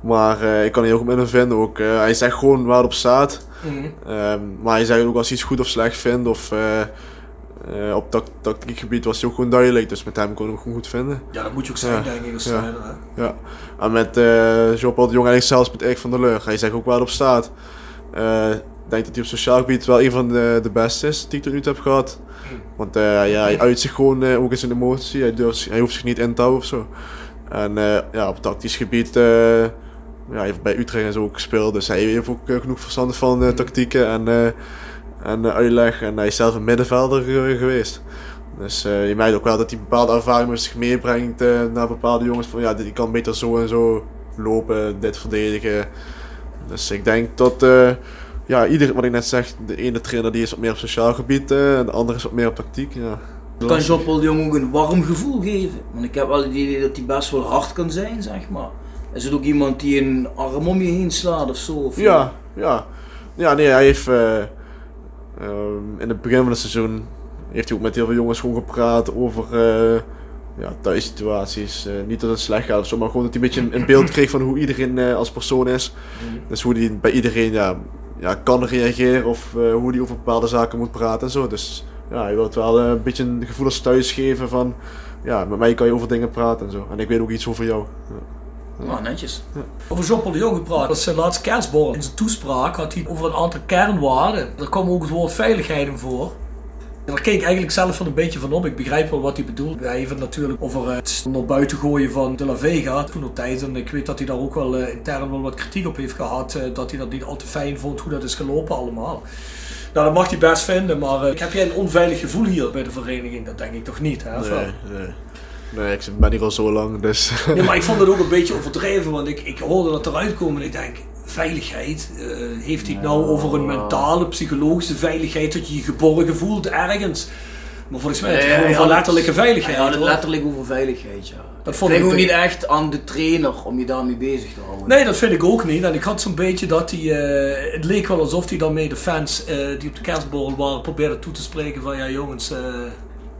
Maar eh, ik kan hier ook met hem vinden. Ook, eh, hij zegt gewoon waar het op staat. Mhm. Ehm, maar hij zegt ook als hij iets goed of slecht vindt. Of eh, op tac- tactiekgebied was hij ook gewoon duidelijk. Dus met hem kon ik hem gewoon goed vinden. Ja, dat moet je ook zijn, Ja, denk ik, als ja. hè. Ja. En met Jean-Paul de Jong eigenlijk zelfs met Erik van der Leur. Hij zegt ook waar het op staat. Ik denk dat hij op sociaal gebied wel een van de, de beste is die ik tot nu toe heb gehad. Want eh, ja, hij uit zich gewoon ook in zijn emotie. Hij, durft, hij hoeft zich niet in te houden of zo. En ja, op tactisch gebied, ja, heeft bij Utrecht en zo ook gespeeld. Dus hij heeft ook eh, genoeg verstand van eh, tactieken en, eh, en uitleg. En hij is zelf een middenvelder geweest. Dus je merkt ook wel dat hij bepaalde ervaring met zich meebrengt naar bepaalde jongens. Van ja, die kan beter zo en zo lopen, dit verdedigen. Dus ik denk dat, eh, ja, ieder, wat ik net zeg, de ene trainer die is wat meer op sociaal gebied en de andere is wat meer op tactiek. Ja. Kan Jean-Paul de Jong ook een warm gevoel geven? Want ik heb wel het idee dat hij best wel hard kan zijn, zeg maar. Is het ook iemand die een arm om je heen slaat of zo? Of Ja, ja. Ja, nee, hij heeft eh, ehm, in het begin van het seizoen heeft hij ook met heel veel jongens gewoon gepraat over eh ja, thuissituaties. Eh, niet dat het slecht gaat of zo, maar gewoon dat hij een beetje een, beeld [CLEARS THROAT] kreeg van hoe iedereen als persoon is. Dus hoe hij bij iedereen ja, ja, kan reageren of hoe hij over bepaalde zaken moet praten en zo. Dus ja, hij wil het wel een beetje een gevoel als thuis geven van ja, met mij kan je over dingen praten en zo. En ik weet ook iets over jou. Ja. Nou, netjes. Over Jean-Paul de Jong gepraat. Dat is zijn laatste kerstborrel. In zijn toespraak had hij over een aantal kernwaarden. Daar kwam ook het woord veiligheid in voor. En daar keek ik eigenlijk zelf wel een beetje van op. Ik begrijp wel wat hij bedoelt. Hij heeft het natuurlijk over het naar buiten gooien van De La Vega toen op tijd. En ik weet dat hij daar ook wel eh, intern wel wat kritiek op heeft gehad. eh, dat hij dat niet al te fijn vond hoe dat is gelopen allemaal. Nou, dat mag hij best vinden. Maar eh, heb jij een onveilig gevoel hier bij de vereniging? Dat denk ik toch niet, hè? Nee, nee. Nee, ik ben hier al zo lang, dus... Nee, maar ik vond het ook een beetje overdreven, want ik, ik hoorde dat eruit komen en ik denk, veiligheid, eh, heeft hij het nou over een mentale, psychologische veiligheid, dat je je geborgen voelt ergens? Maar volgens mij het Nee, gewoon had- letterlijke veiligheid. Ja, het letterlijk over veiligheid, ja. Dat Ik vond ik ook niet echt aan de trainer om je daarmee bezig te houden. Nee, dat vind ik ook niet. En ik had zo'n beetje dat hij, eh, het leek wel alsof hij daarmee de fans eh, die op de kerstborrel waren probeerde toe te spreken van, ja jongens, eh,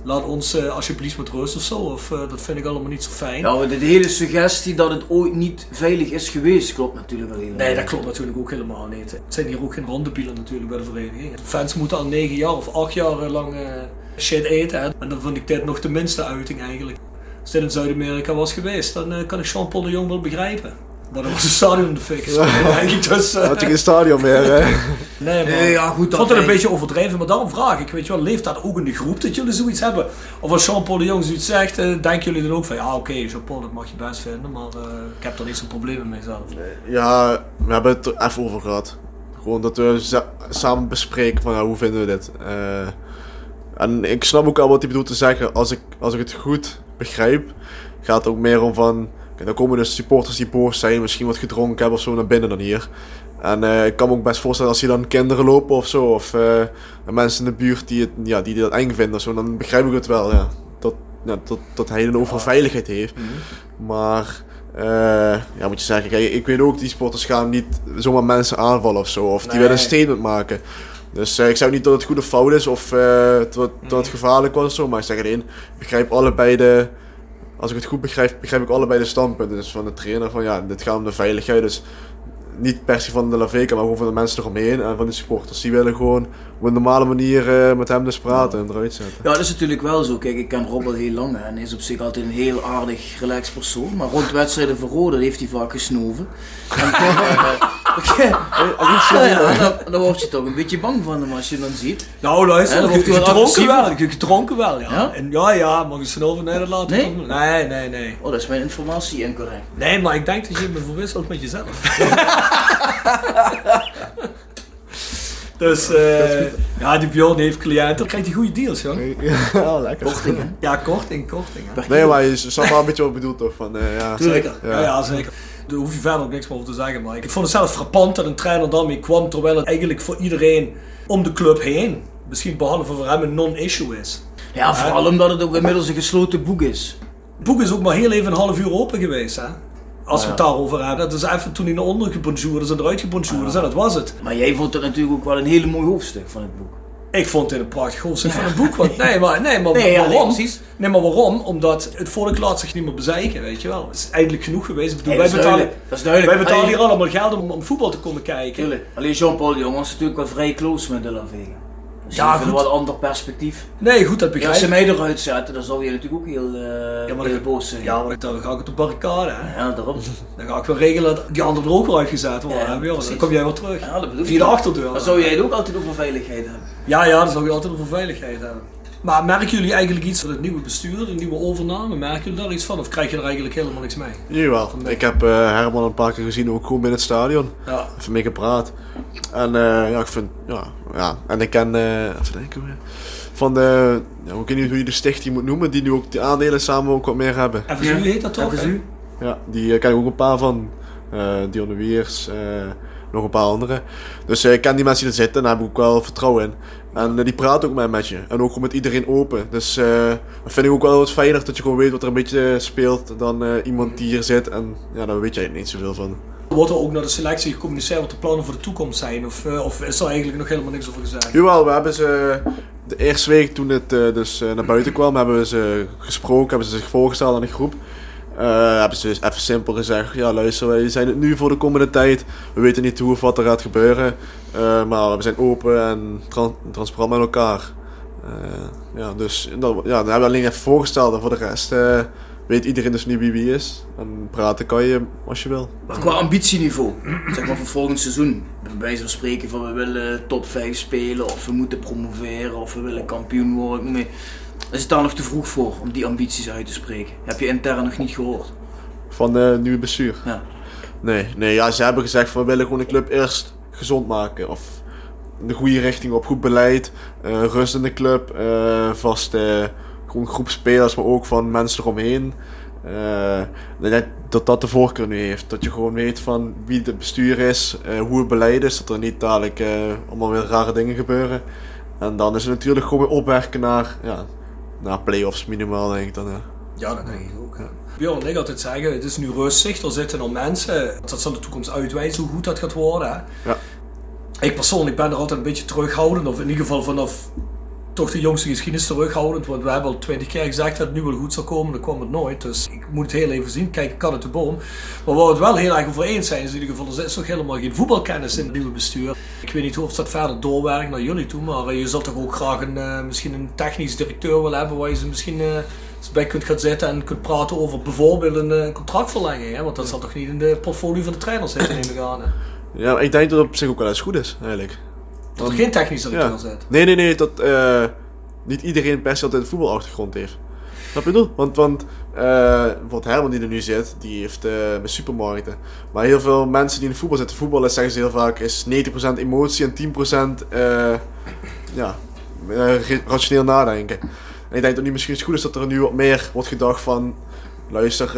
laat ons eh, alsjeblieft met rust of zo. Of eh, dat vind ik allemaal niet zo fijn. Ja, maar de hele suggestie dat het ooit niet veilig is geweest, klopt natuurlijk wel helemaal Nee, dat klopt natuurlijk ook helemaal niet. Het zijn hier ook geen rondebielen natuurlijk bij de vereniging. De fans moeten al negen jaar of acht jaar lang eh, shit eten. Hè. En dan vond ik dit nog de minste uiting eigenlijk. Als dit in Zuid-Amerika was geweest, dan kan ik Jean-Paul de Jong wel begrijpen. Maar dan was het stadion de fik. [LAUGHS] denk ik. Dus, eh, Had je geen stadion meer, hè? [LAUGHS] nee, maar Nee, ja, goed, ik dat vond het een beetje overdreven. Maar daarom vraag ik, weet je wel, leeft dat ook in de groep dat jullie zoiets hebben? Of als Jean-Paul de Jong zoiets zegt, eh, denken jullie dan ook van, ja oké, Jean-Paul dat mag je best vinden, maar eh, ik heb er niet zo'n probleem mee zelf. Ja, we hebben het er even over gehad. Gewoon dat we samen bespreken van ja, hoe vinden we dit. Eh, en ik snap ook al wat hij bedoelt te zeggen. Als ik, als ik het goed begrijp, gaat het ook meer om van... Dan komen dus supporters die boos zijn, misschien wat gedronken hebben of zo naar binnen dan hier. En eh, ik kan me ook best voorstellen als hier dan kinderen lopen of zo, of eh, mensen in de buurt die, het, ja, die dat eng vinden of zo, dan begrijp ik het wel, ja. Dat, ja, dat, dat hij het over veiligheid heeft. Maar eh, ja, moet je zeggen, kijk, ik weet ook, die sporters gaan niet zomaar mensen aanvallen of zo. Of die willen een statement maken. Dus ik zeg niet dat het goed of fout is of dat, dat Mhm. het gevaarlijk was of zo. Maar ik zeg alleen, ik begrijp allebei de... Als ik het goed begrijp, begrijp ik allebei de standpunten. Dus van de trainer van ja, dit gaat om de veiligheid. Dus niet per se van de La Vega, maar gewoon van de mensen eromheen. En van de supporters. Die willen gewoon op een normale manier eh, met hem dus praten en eruit zetten. Ja, dat is natuurlijk wel zo. Kijk, ik ken Rob al heel lang hè, en hij is op zich altijd een heel aardig, relaxed persoon. Maar rond wedstrijden voor Rode heeft hij vaak gesnoven. En [LAUGHS] [LAUGHS] dan, dan word je toch een beetje bang van hem als je hem dan ziet. Nou, luister, Ja, dan gedronken wel. Gedronken wel, ja. Ja? En ja, ja, snel van nee, dat laten Nee? komen? Nee, nee, nee. Oh, dat is mijn informatie incorrect. Nee, maar ik denk dat je me verwisselt met jezelf. [LAUGHS] [LAUGHS] dus, eh ja, die Bjorn heeft cliënten. Dan krijgt hij goede deals, joh. [LAUGHS] Ja, lekker. Korting, hè? Ja, korting, korting. Hè. Nee, maar je snapt wel een beetje wat ik bedoel toch? Van, eh, ja, Zeker, Ja. ja. Ja, zeker. Daar hoef je verder ook niks meer over te zeggen. Maar ik vond het zelf frappant dat een trainer daarmee kwam, terwijl het eigenlijk voor iedereen om de club heen, misschien behalve voor hem, een non-issue is. Ja, vooral omdat het ook inmiddels een gesloten boek is. Het boek is ook maar heel even een half uur open geweest, hè? Als we het daarover hebben. Dat is even toen hij naar onder gebonjourd is en eruit gebonjourd is en dat was het. Maar jij vond het natuurlijk ook wel een hele mooi hoofdstuk van het boek. Ik vond dit een prachtig hoofdstuk van het boek. Want, [LAUGHS] nee, maar, nee, maar Nee, ja, nee, waarom? nee, maar waarom? Omdat het volk laat zich niet meer bezeiken, weet je wel. Het is eigenlijk genoeg geweest. Ik bedoel, wij betalen, dat is duidelijk. wij betalen hier allemaal geld om, om voetbal te komen kijken. Tuurlijk. Alleen Jean-Paul de Jong was natuurlijk wel vrij close met de La Vega. Ja, een goed. wat ander perspectief. Nee, goed, dat Ja, begrijp als ze ik. mij eruit zetten, dan zou je natuurlijk ook heel, eh Ja, maar heel boos zijn. Ja, maar dan ga ik op barricade, hè. Ja, daarom. [LAUGHS] Dan ga ik wel regelen dat die anderen er ook wel uitgezet worden. Ja, hè, Bjorn. dan kom jij weer terug. Ja, dat bedoel ik. Via de achterdeur. Dan zou jij het ook altijd over veiligheid hebben. Ja, ja, dan zou je altijd over veiligheid hebben. Maar merken jullie eigenlijk iets van het nieuwe bestuur, de nieuwe overname? Merken jullie daar iets van of krijg je er eigenlijk helemaal niks mee? Jawel. Ik heb eh, Herman een paar keer gezien, ook gewoon binnen het stadion. Ja. Even mee gepraat. En eh, ja, ik vind, ja, ja. En ik ken, eh even denken weer. Van de, ja, ik weet niet hoe je de stichting moet noemen, die nu ook die aandelen samen ook wat meer hebben. FSU heet dat toch? FSU? Ja, die ken ik ook een paar van. eh Dionne Wiers, eh, nog een paar andere. Dus eh, ik ken die mensen die er zitten en daar heb ik ook wel vertrouwen in. En eh, die praten ook met, met je. En ook met iedereen open. Dus eh dat vind ik ook wel wat fijner dat je gewoon weet wat er een beetje speelt dan eh, iemand die hier zit. En ja, daar weet jij niet zoveel van. Wordt er ook naar de selectie gecommuniceerd wat de plannen voor de toekomst zijn? Of, of is er eigenlijk nog helemaal niks over gezegd? Jawel, we hebben ze de eerste week toen het dus naar buiten kwam, hebben we ze gesproken, hebben ze zich voorgesteld aan de groep. Eh, hebben ze dus even simpel gezegd, ja luister, wij zijn het nu voor de komende tijd. We weten niet hoe of wat er gaat gebeuren. Eh, maar we zijn open en tran- transparant met elkaar. Eh, ja, dus dat, ja, dan hebben we alleen even voorgesteld en voor de rest weet iedereen dus niet wie wie is. En praten kan je als je wil. Maar qua ambitieniveau, zeg maar voor volgend seizoen, bij wijze spreken van we willen top 5 spelen, of we moeten promoveren, of we willen kampioen worden. maar. Is het daar nog te vroeg voor om die ambities uit te spreken? Heb je intern nog niet gehoord? Van de nieuwe bestuur. Ja. Nee, nee ja, ze hebben gezegd van we willen gewoon de club eerst gezond maken. Of de goede richting op, goed beleid, eh, rust in de club, eh vaste gewoon groep spelers, maar ook van mensen eromheen. Eh, denk dat dat de voorkeur nu heeft. Dat je gewoon weet van wie het bestuur is, eh, hoe het beleid is, dat er niet dadelijk eh, allemaal weer rare dingen gebeuren. En dan is het natuurlijk gewoon weer opwerken naar, ja, naar play-offs minimaal denk ik dan. Ja. Ja, dat denk ik ook. Ja. Bjorn en ik altijd zeggen, het is nu rustig, er zitten al mensen. Dat zal de toekomst uitwijzen hoe goed dat gaat worden. Hè? Ja. Ik persoonlijk ben er altijd een beetje terughoudend, of in ieder geval vanaf toch de jongste geschiedenis terughoudend. Want we hebben al twintig keer gezegd dat het nu wel goed zou komen, dan kwam het nooit. Dus ik moet het heel even zien, kijk, ik kan het de boom. Maar waar we het wel heel erg over eens zijn, is in ieder geval, er is nog helemaal geen voetbalkennis in het nieuwe bestuur. Ik weet niet of dat verder doorwerkt naar jullie toe, maar eh, je zult toch ook graag een, eh, misschien een technisch directeur willen hebben waar je ze misschien... eens bij kunt gaan zitten en kunt praten over bijvoorbeeld een, een contractverlenging. Hè? Want dat zal toch niet in de portfolio van de trainer zitten, neem ik aan. Hè? ja, ik denk dat het op zich ook wel eens goed is eigenlijk. Dat er geen technisch directeur Ja. zit. Nee, nee, nee, dat eh, niet iedereen per se altijd een voetbalachtergrond heeft. Snap je bedoel? Want, want eh, bijvoorbeeld Herman die er nu zit, die heeft eh bij supermarkten. Maar heel veel mensen die in de voetbal zitten, voetballen zeggen ze heel vaak, is 90% emotie en 10% eh, ja, ra- rationeel nadenken. En ik denk dat nu misschien het goed is dat er nu wat meer wordt gedacht van, luister,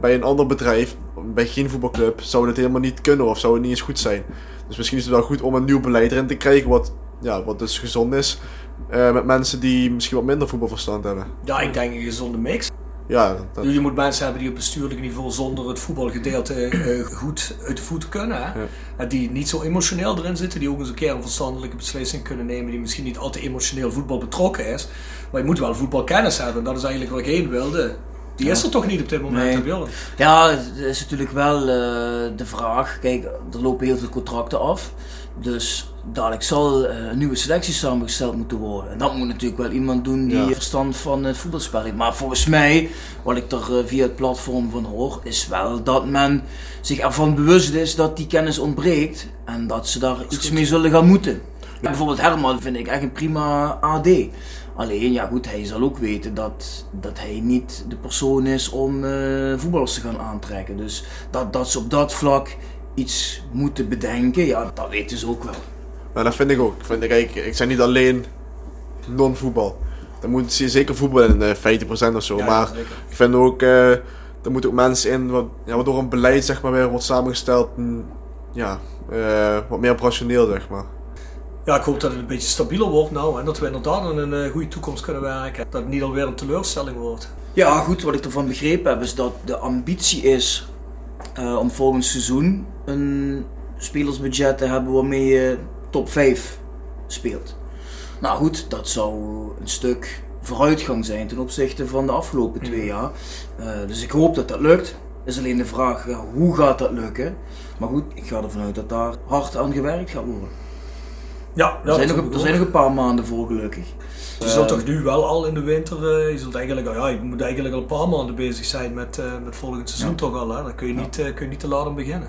bij een ander bedrijf, bij geen voetbalclub, zou dit helemaal niet kunnen of zou het niet eens goed zijn. Dus misschien is het wel goed om een nieuw beleid erin te krijgen, wat, ja, wat dus gezond is. eh, met mensen die misschien wat minder voetbalverstand hebben. Ja, ik denk een gezonde mix. ja, dat, Je moet mensen hebben die op bestuurlijk niveau zonder het voetbalgedeelte eh, goed uit de voeten kunnen. Hè? Ja. En die niet zo emotioneel erin zitten, die ook eens een keer een verstandelijke beslissing kunnen nemen, die misschien niet altijd emotioneel voetbal betrokken is. Maar je moet wel voetbalkennis hebben. En dat is eigenlijk wat ik heen wilde. Die is er toch niet op dit moment, Nee. Ja, het is natuurlijk wel eh, de vraag. Kijk, er lopen heel veel contracten af. Dus dadelijk zal eh, een nieuwe selectie samengesteld moeten worden. En dat moet natuurlijk wel iemand doen die Ja. verstand van het voetbalspel heeft. Maar volgens mij, wat ik er eh, via het platform van hoor, is wel dat men zich ervan bewust is dat die kennis ontbreekt. En dat ze daar iets goed. mee zullen gaan moeten. Bijvoorbeeld Herman vind ik echt een prima AD. Alleen, ja goed, hij zal ook weten dat, dat hij niet de persoon is om eh, voetballers te gaan aantrekken. Dus dat, dat ze op dat vlak iets moeten bedenken, ja, dat weten ze ook wel. Maar dat vind ik ook. Ik, vind, kijk, ik zeg niet alleen non-voetbal. Dan moet je zeker voetbal in eh 50% of zo. Ja, maar ik vind ook, eh er moeten ook mensen in, wat, ja, waardoor een beleid zeg maar weer wordt samengesteld. Ja, wat meer operationeel zeg maar. Ja, ik hoop dat het een beetje stabieler wordt nou. En dat we inderdaad aan een eh, goede toekomst kunnen werken. Dat het niet alweer een teleurstelling wordt. Ja, goed, wat ik ervan begrepen heb is dat de ambitie is eh, om volgend seizoen een spelersbudget te hebben waarmee je top 5 speelt. Nou goed, dat zou een stuk vooruitgang zijn ten opzichte van de afgelopen twee jaar. Eh, dus ik hoop dat dat lukt. Is alleen de vraag, ja, hoe gaat dat lukken? Maar goed, ik ga ervan uit dat daar hard aan gewerkt gaat worden. Ja, Er, zijn, dat nog, er zijn nog een paar maanden voor gelukkig. Je zult toch nu wel al in de winter, eh, je, zult eigenlijk, ja, je moet eigenlijk al een paar maanden bezig zijn met, eh, met volgend seizoen Ja. toch al. Hè? Dan kun je, niet, eh, kun je niet te laat aan beginnen.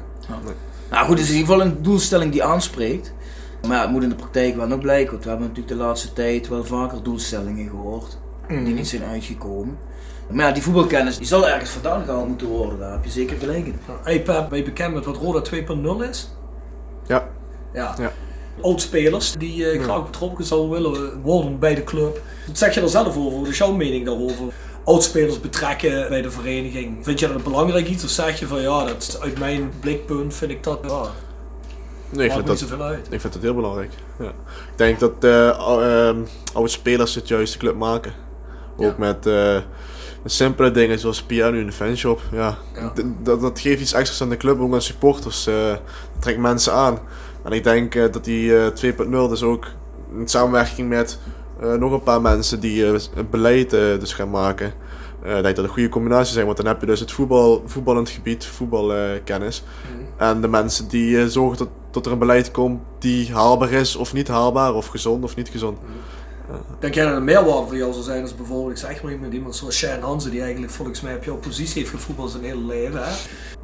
Nou goed, het is in ieder geval een doelstelling die aanspreekt. Maar ja, het moet in de praktijk wel nog blijken. Want we hebben natuurlijk de laatste tijd wel vaker doelstellingen gehoord. Die niet zijn uitgekomen. Maar ja, die voetbalkennis die zal ergens vandaan gehaald moeten worden. Daar heb je zeker gelijk in. Hey Pep, ben je bekend met wat Roda 2.0 is? Ja, Ja. Ja. Oud-spelers die eh, graag betrokken zouden willen worden bij de club. Wat zeg je er zelf over? Wat is jouw mening daarover? Oudspelers betrekken bij de vereniging. Vind je dat een belangrijk iets? Of zeg je van ja, dat uit mijn blikpunt vind ik dat. Ja, nee, ik vind niet dat, zoveel uit. ik vind dat heel belangrijk. Ja. Ik denk dat eh, ehm, oude spelers het juist de club maken. Ook Ja. met, eh, met simpele dingen zoals piano in de fanshop. Ja. Dat, dat geeft iets extra's aan de club, ook aan supporters. eh, dat trekt mensen aan. En ik denk eh, dat die eh 2.0 dus ook in samenwerking met eh, nog een paar mensen die eh, het beleid eh, dus gaan maken. eh, ik denk dat een goede combinatie zijn, want dan heb je dus het voetbal, voetballend gebied, voetbalkennis. En de mensen die eh, zorgen dat, dat er een beleid komt die haalbaar is of niet haalbaar, of gezond of niet gezond. Denk jij dat een meerwaarde voor jou zou zijn als bijvoorbeeld, ik zeg maar iemand, iemand zoals Shane Hansen, die eigenlijk volgens mij op jouw positie heeft gevoetbald zijn hele leven. Hè?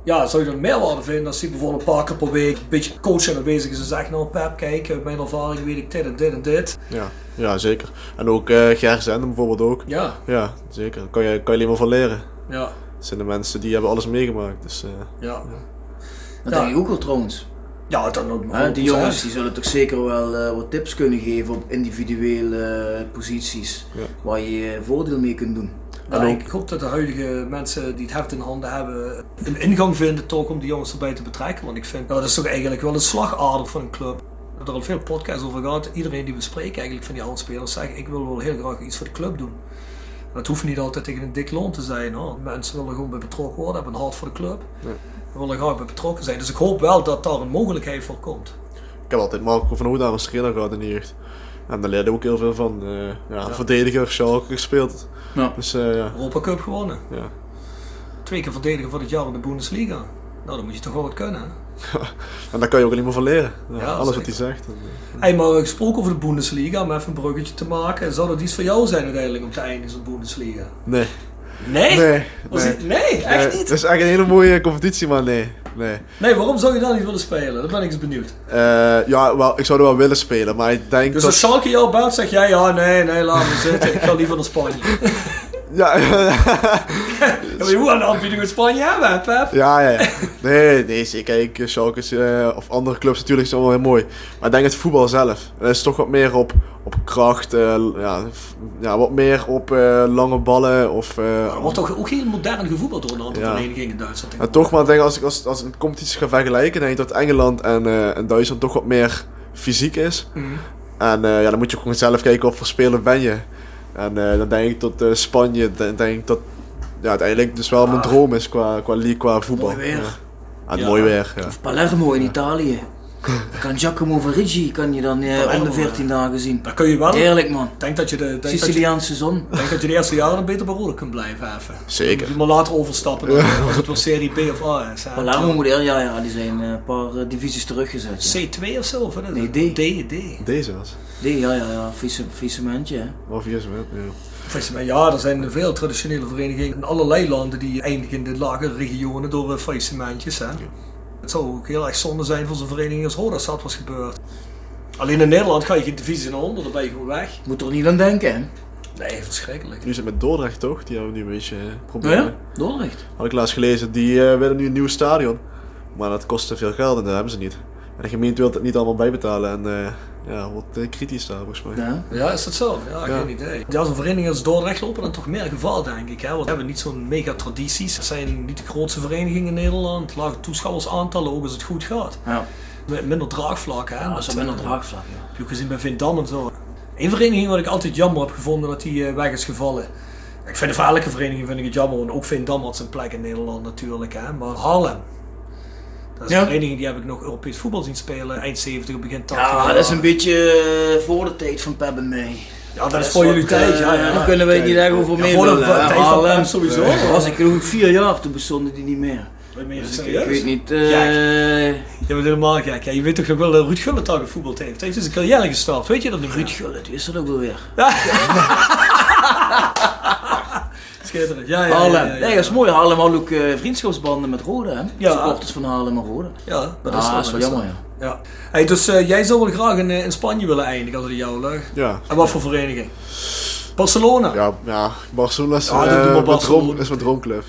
Ja, zou je dat een meerwaarde vinden als hij bijvoorbeeld een paar keer per week een beetje coach aanwezig is en zegt, nou Pep, kijk, uit mijn ervaring weet ik dit en dit en dit. Ja, ja zeker. En ook eh Ger Zenden bijvoorbeeld ook. Ja, Ja, zeker. Daar kan je, kan je alleen maar van leren. ja, Dat zijn de mensen die hebben alles meegemaakt. Dus, eh, ja. Dat Ja. denk ik ook wel trouwens. Ja, dan ook Hè, die jongens die zullen toch zeker wel eh, wat tips kunnen geven op individuele eh, posities. Ja. Waar je je voordeel mee kunt doen. Ja, En ik hoop dat de huidige mensen die het heft in handen hebben een ingang vinden toch om die jongens erbij te betrekken. Want ik vind nou, dat is toch eigenlijk wel een slagader van een club. We hebben er al veel podcasts over gehad. Iedereen die we spreken eigenlijk van die oude spelers zegt ik wil wel heel graag iets voor de club doen. En dat hoeft niet altijd tegen een dik loon te zijn. Hoor. Mensen willen gewoon bij betrokken worden, hebben een hart voor de club. Ja. We willen graag bij betrokken zijn. Dus ik hoop wel dat daar een mogelijkheid voor komt. ik heb altijd Marco van Hoeda als trainer gehad in de jeugd. En daar leerde ik ook heel veel van. eh, ja, Ja. Verdediger, Schalke gespeeld. Ja. Dus eh, ja, Europa Cup gewonnen. ja. Twee keer verdediger van het jaar in de Bundesliga. Nou, dan moet je toch wel wat kunnen. hè? En daar kan je ook alleen maar van leren. Ja, Ja, alles wat hij zegt. En, eh, Hey, maar gesproken over de Bundesliga, om even een bruggetje te maken. Zou dat iets voor jou zijn uiteindelijk om te eindigen in de Bundesliga? nee. Nee? Nee. Was nee. echt niet? Het is echt een hele mooie competitie, maar nee. nee. Nee, waarom zou je dan niet willen spelen? Dat ben ik eens benieuwd. Eh, ja, wel, ik zou er wel willen spelen, maar ik denk Dus dat... als Schalke jou belt, zeg jij ja, nee, nee, laat me zitten. Ik ga liever naar Spanje. [LAUGHS] Ja, je moet een aanbieding met Spanje hebben, Pep? ja, ja, ja. Nee, nee, zeker. Kijk, Schalke is, eh, of andere clubs natuurlijk zijn wel heel mooi. Maar ik denk het voetbal zelf. Het is toch wat meer op, op kracht, eh, ja, ja, wat meer op eh, lange ballen of... Er wordt toch ook heel modern gevoetbald door een aantal Ja. verenigingen in Duitsland. En toch maar, ik denk als ik als, als ik een competitie ga vergelijken, denk ik dat Engeland en, en Duitsland toch wat meer fysiek is. Mhm. En ja, dan moet je gewoon zelf kijken of voor speler ben je. En eh, dan denk ik tot eh, Spanje, dan denk ik dat ja, uiteindelijk dus wel mijn droom is qua, qua league, qua voetbal. Mooi weer. Ja. Ah, het Ja. mooi weer, ja. Of Palermo in Italië. Kan Giacomo Verigi kan je dan eh, om de 14 dagen zien. Daar kun je wel. Heerlijk man. Ik denk dat je de, denk dat je, Siciliaanse zon. denk dat je de eerste jaren beter bij Rode kunt blijven even. Zeker. Maar later overstappen dan, als het wel Serie B of A is. Palermo moet er, ja, ja, die zijn eh, een paar eh, divisies teruggezet. Ja. C2 of zo? Of Nee? D. D, D. Deze was. Die, ja, ja, ja, hè. Of zo, ja. Ja, er zijn veel traditionele verenigingen in allerlei landen die eindigen in de lagere regionen door faillissementjes. Hè. Het zou ook heel erg zonde zijn voor zo'n vereniging als Roda als dat was gebeurd. Alleen in Nederland ga je geen divisie naar onder, dan ben je gewoon weg. Moet er niet aan denken, hè. Nee, verschrikkelijk. Nu is het met Dordrecht toch? Die hebben nu een beetje eh, Oh problemen. ja? Dordrecht. Had ik laatst gelezen, die eh, willen nu een nieuw stadion. Maar dat kost te veel geld en dat hebben ze niet. En de gemeente wil het niet allemaal bijbetalen en eh, ja, wordt eh, kritisch daar volgens mij. Ja. Ja, is dat zo? Ja, Ja. geen idee. Ja, zo'n vereniging als Dordrecht lopen dan toch meer geval, denk ik. Hè? Want we hebben niet zo'n mega tradities. Het zijn niet de grootste verenigingen in Nederland. Lage toeschouwersaantallen, ook als het goed gaat. Ja. Met minder draagvlak, hè? Ja, dat is minder eh, draagvlak, ja. Heb je ook gezien bij Vindam en zo. Eén vereniging wat ik altijd jammer heb gevonden dat die weg is gevallen. Ik vind de elke vereniging vind ik het jammer, want ook Vindam had zijn plek in Nederland natuurlijk. Hè. Maar Haarlem, dat is Ja. een vereniging die heb ik nog Europees voetbal zien spelen, eind 70, begin 80. Ja, dat is een beetje eh, voor de tijd van Pep en mij. Ja, dat is voor jullie tijd. Ja, ja. Daar kunnen wij niet echt over Ja, mee voor de tijd van. Pep sowieso. Was ik geloof ik vier jaar, toen bestonden die niet meer. Dus ik, serieus? ik weet niet. eh, Je bent helemaal gek. Ja, je weet toch wel dat Ruud Gullit gevoetbald heeft. Hij heeft dus een carrière gestart, weet je dat niet? Ruud Gullit, wie is dat ook wel weer? [LAUGHS] Schitterend. Ja, ja, ja, Haarlem. ja, ja. Nee, dat is mooi. Haarlem had ook eh, vriendschapsbanden met Rode, hè? Ja. Supporters van Haarlem en Rode. Ja, dat Ah, is, dat is wel jammer, ja. Ja. Hey, dus eh, jij zou wel graag in, eh, in Spanje willen eindigen als het jou lag. Ja. En wat voor vereniging? Barcelona. Ja, Ja, ja, Barcelona is, Ja, mijn Barcelona. is mijn droomclub,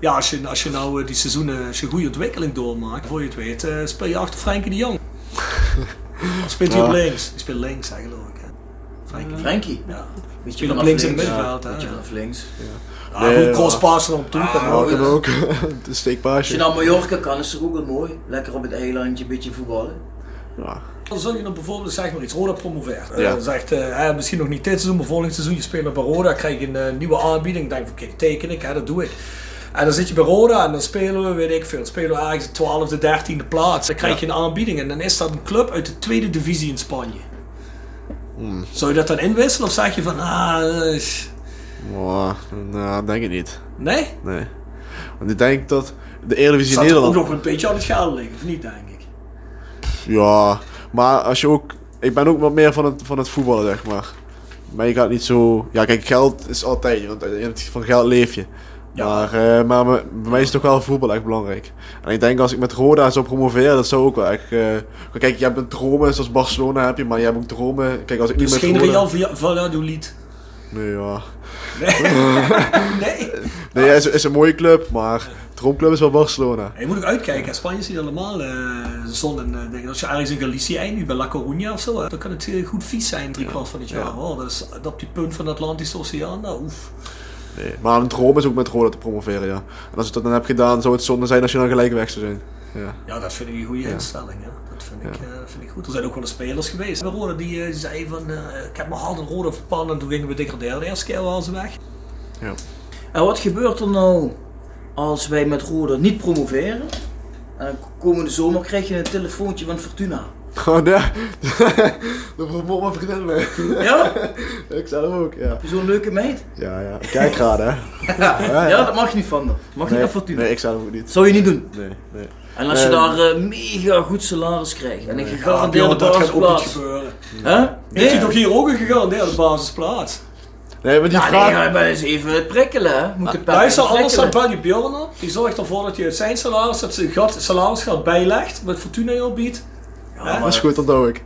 ja. als, je, als je nou die seizoenen, als je een goede ontwikkeling doormaakt, voor je het weet, eh, speel je achter Frenkie de Jong. [LAUGHS] Of speelt hij Ja. op links? Die speelt links, hè, geloof ik. Hè. Frenkie. Frankie. Ja. Beetje vanaf links in het middenveld. hè. Beetje vanaf links. Ja, Nee, goed, ja. crosspassen op toe. kan Ah, ook. Ja, kan ja. ook. de Als steekpaasje. je naar Mallorca kan, is het ook wel mooi. Lekker op het eilandje, een beetje voetballen. Ja. Dan zou je dan bijvoorbeeld, zeg maar iets, Roda promoveert. Ja. Zegt, eh, eh, misschien nog niet dit seizoen, maar volgend seizoen je speelt bij Roda, krijg je een eh, nieuwe aanbieding. Ik denk van, kijk, teken ik, hè, dat doe ik. En dan zit je bij Roda en dan spelen we, weet ik veel, spelen we ergens de 12e, 13e plaats. Dan krijg je een aanbieding en dan is dat een club uit de tweede divisie in Spanje. Zou je dat dan inwisselen of zeg je van, ah, eh, is- nou, denk ik niet. nee? Nee. Want ik denk dat de Eredivisie Zat er ook Nederland... nog een beetje aan het geld liggen, of niet, denk ik? Ja, maar als je ook... Ik ben ook wat meer van het, van het voetballen, zeg maar. Maar je gaat niet zo... Ja, kijk, geld is altijd... Want van geld leef je. Ja. Maar, eh, maar me- bij mij is toch wel voetbal echt belangrijk. En ik denk als ik met Roda zou promoveren, dat zou ook wel echt... eh, kijk, je hebt een dromen, zoals Barcelona heb je, maar je hebt ook dromen... Kijk, als ik Dus niet met geen Roda... Real Valladolid. Nee, ja. Nee. [LAUGHS] Nee, ja, is, is een mooie club, maar droomclub is wel Barcelona. Je moet ook uitkijken. Spanje is niet helemaal eh zon en eh, dingen. Als je ergens in Galicië eindigt, bij La Coruña of zo, dan kan het eh, goed vies zijn drie kwart van het jaar. Ja. Oh, dat is op die punt van de Atlantische Oceaan, nou oef. Nee, maar een droom is ook met Roda te promoveren, ja. En als ik dat dan heb gedaan, zou het zonde zijn als je dan gelijk weg zou zijn. Ja. Ja, dat vind ik een goede instelling. Hè. Dat vind ik, eh, vind ik goed. Er zijn ook wel eens spelers geweest bij Roda die eh, zeiden van, eh, ik heb mijn hart in Roda verpannen en toen gingen we degraderen. De eerste keer waren ze weg. ja. En wat gebeurt er nou als wij met Rode niet promoveren? En dan komende zomer krijg je een telefoontje van Fortuna. Oh [LAUGHS] nee, dat promoot mijn vriendin mee. Ja? [LAUGHS] ik zelf ook, ja. Je zo'n leuke meid? Ja, ja. Kijk graag, hè. [LAUGHS] Ja, Ja, dat mag je niet van. Mag je Nee, naar Fortuna. nee, ik zelf ook niet. Zou je niet doen. Nee, nee. En als je Nee. daar eh, mega goed salaris krijgt en een gegarandeerde Ja, dat gaat ook niet basisplaats. gebeuren. Hè? Heeft hij Nee. toch hier ook een gegarandeerde basisplaats? Nee, maar die Ja, vraag... nee, maar eens even prikkelen, hè. Moet de pep Luister, even anders dan je op. Die zorgt ervoor dat je uit zijn salaris, dat ze gat, salarisgeld bijlegt, wat Fortuna je biedt. Ja, Dat is goed, dat doe ik.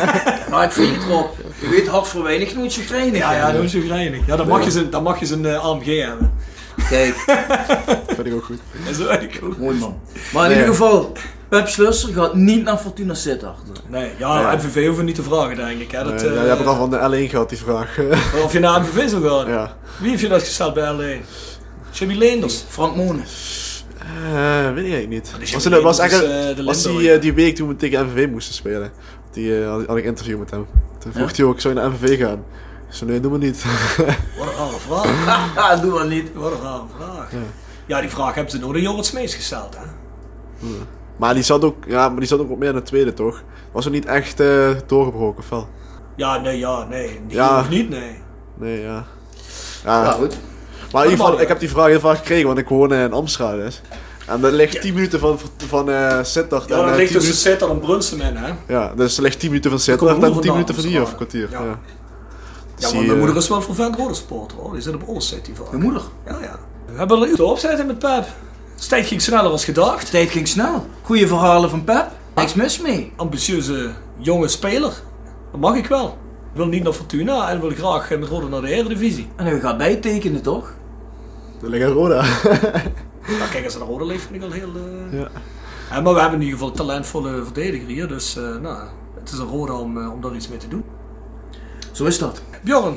[LAUGHS] Maar ik vind het erop. Je weet hard voor weinig nooit je grijnig. Ja, ja, is zo grijnig. Ja, dan mag je zijn, dan mag je zijn eh, AMG hebben. Kijk, [LAUGHS] vind ik ook goed. Dat is eigenlijk goed. mooi man. Maar in Nee. ieder geval, Pep Slusser gaat niet naar Fortuna Sittard. Nee, ja, Nee. MVV hoeven niet te vragen, denk ik. Hè. Dat, Nee, eh, ja, je hebt het al van de L1 gehad, die vraag. [LAUGHS] Of je naar MVV zou gaan. ja. Wie heeft je dat gesteld bij L1? Jimmy Leenders. Frank Monen. Eh, weet ik eigenlijk niet. die Was, het, was, eigenlijk, eh, was die, eh, die week toen we tegen MVV moesten spelen. Die had, had ik interview met hem. Toen vroeg Ja? hij ook, zou je naar MVV gaan? Zo nee, doen we niet. [LAUGHS] Wat een rare vraag. Haha, [LAUGHS] doe maar niet. Wat een rare vraag. Ja, die vraag hebben ze nog de Jorrit Smees gesteld, hè? maar die zat ook, ja, maar die zat ook op meer in de tweede, toch? Was er niet echt eh, doorgebroken, of wel? Ja, nee, ja, nee. Die Ja. niet, nee. Nee, ja. Ja, Ja, goed. Maar in ieder geval, ik heb die vraag heel vaak gekregen, want ik woon in Amsterdam, dus. En dat ligt 10 minuten van, van eh Sittard. Ja, en, dat eh, ligt 10 tussen Sittard en Brunsum in, hè? Ja, dus er ligt 10 minuten van Sittard mijn en broer 10 minuten van hier, of een kwartier. ja. Ja. Maar mijn moeder is wel een vervent rodersport, hoor. Die zit op All City van. Je moeder. Ja, ja. We hebben er iets op zitten met Pep. De tijd ging sneller als gedacht. De tijd ging snel. Goeie verhalen van Pep. Niks mis mee. Ambitieuze jonge speler. Dat mag ik wel. Ik wil niet naar Fortuna en wil graag met Rode naar de Eredivisie. En u gaat bijtekenen, toch? Ligt een Roda. Nou, kijk, als naar Rode leeft, vind ik al heel... eh, Ja. Ja, maar we hebben in ieder geval een talentvolle verdediger hier, dus eh, nou, het is een rode om, eh, om daar iets mee te doen. Zo is dat. Bjorn,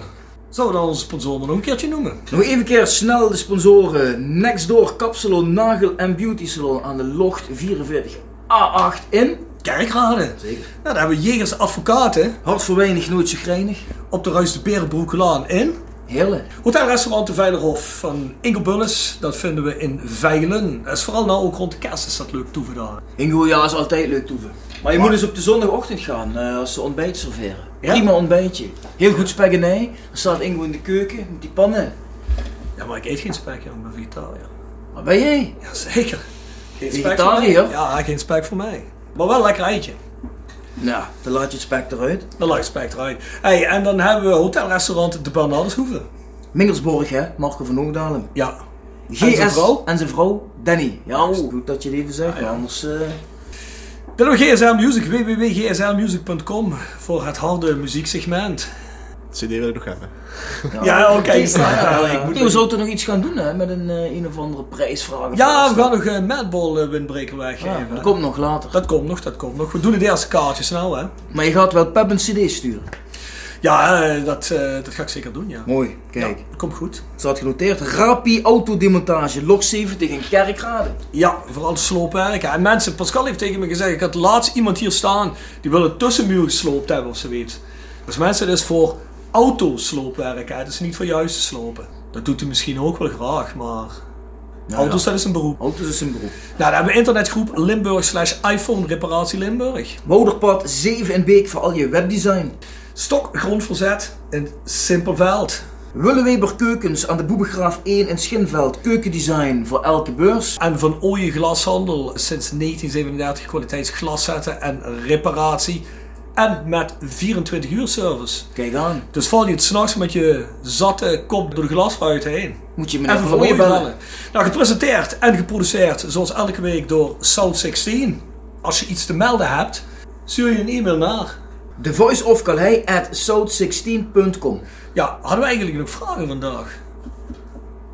zouden we dan onze sponsor maar nog een keertje noemen? Nog even keer snel de sponsoren. Nextdoor Kapsalon Nagel en Beauty Salon aan de Locht 44A8 in. Kerkrade. Zeker. Nou, daar hebben we Jegers Advocaten Hart voor weinig, nooit chagrijnig. op de Ruis de Berenbroeklaan in. Heerlijk. Hotelrestaurant De Veilerhof van Ingo Bullis, dat vinden we in Veilen. Dat is vooral nou ook rond de kerst is dat leuk toeven daar. Ingo, ja, is altijd leuk toeven. Maar je moet eens op de zondagochtend gaan eh, als ze ontbijt serveren. Ja? Prima ontbijtje. Heel goed spaghetti. Dan staat Ingo in de keuken met die pannen. Ja, maar ik eet geen spek, joh, ik ben vegetariër. Waar ben jij? Ja, zeker. Geen spek voor Vegetariër? mij. Ja, geen spek voor mij. Maar wel een lekker eitje. Nou, dan laat je het spek eruit. Dan laat je spek eruit. Hey, en dan hebben we hotelrestaurant De Bernardeshoeve. Mingersborg, hè? Marco van Hoogdalen. Ja. GS zijn vrouw? En zijn vrouw, Danny. Ja, Juist. goed dat je het even zegt, Ja, ja. anders... eh, Dan hebben we GSL Music, www.gslmusic.com voor het harde muzieksegment. CD wil ik nog hebben. Ja, oké. Ja, Ja, ja, ik moet- Theo zou toch nog iets gaan doen, hè? Met een, eh, een of andere prijsvraag. Ja, we gaan nog een Madball eh, windbreker weggeven. dat komt nog later. Dat komt nog, dat komt nog. We doen het eerste kaartje snel, hè. Maar je gaat wel Pep een cd sturen. Ja, eh, dat, eh, dat ga ik zeker doen, ja. Mooi, kijk. Ja, komt goed. Het staat genoteerd. Rapi Autodemontage, log 70 in Kerkrade. Ja, vooral sloopwerken. En mensen, Pascal heeft tegen me gezegd, ik had laatst iemand hier staan, die wil een tussenmuur gesloopt hebben of zoiets. Dus mensen, dat is voor autosloopwerk, hè. Is niet voor juiste slopen. Dat doet hij misschien ook wel graag, maar auto's, dat is een beroep. Auto's is een beroep. Nou, dan hebben we internetgroep Limburg slash iPhone reparatie Limburg. Wouderpad 7 in Beek voor al je webdesign. Stok grondverzet in Simpelveld. Willeweber Keukens aan de Boebegraaf 1 in Schinveld. Keukendesign voor elke beurs. En van Ooije Glashandel sinds 1937 kwaliteitsglaszetten en reparatie. En met 24 uur service. Kijk aan. Dus val je het s'nachts met je zatte kop door de glasruit heen. Moet je meneer Even Ooyen Ooije bellen. Nou, gepresenteerd en geproduceerd zoals elke week door South 16. Als je iets te melden hebt, stuur je een e-mail naar. The Voice of Calais at south16.com. Ja, hadden we eigenlijk nog vragen vandaag?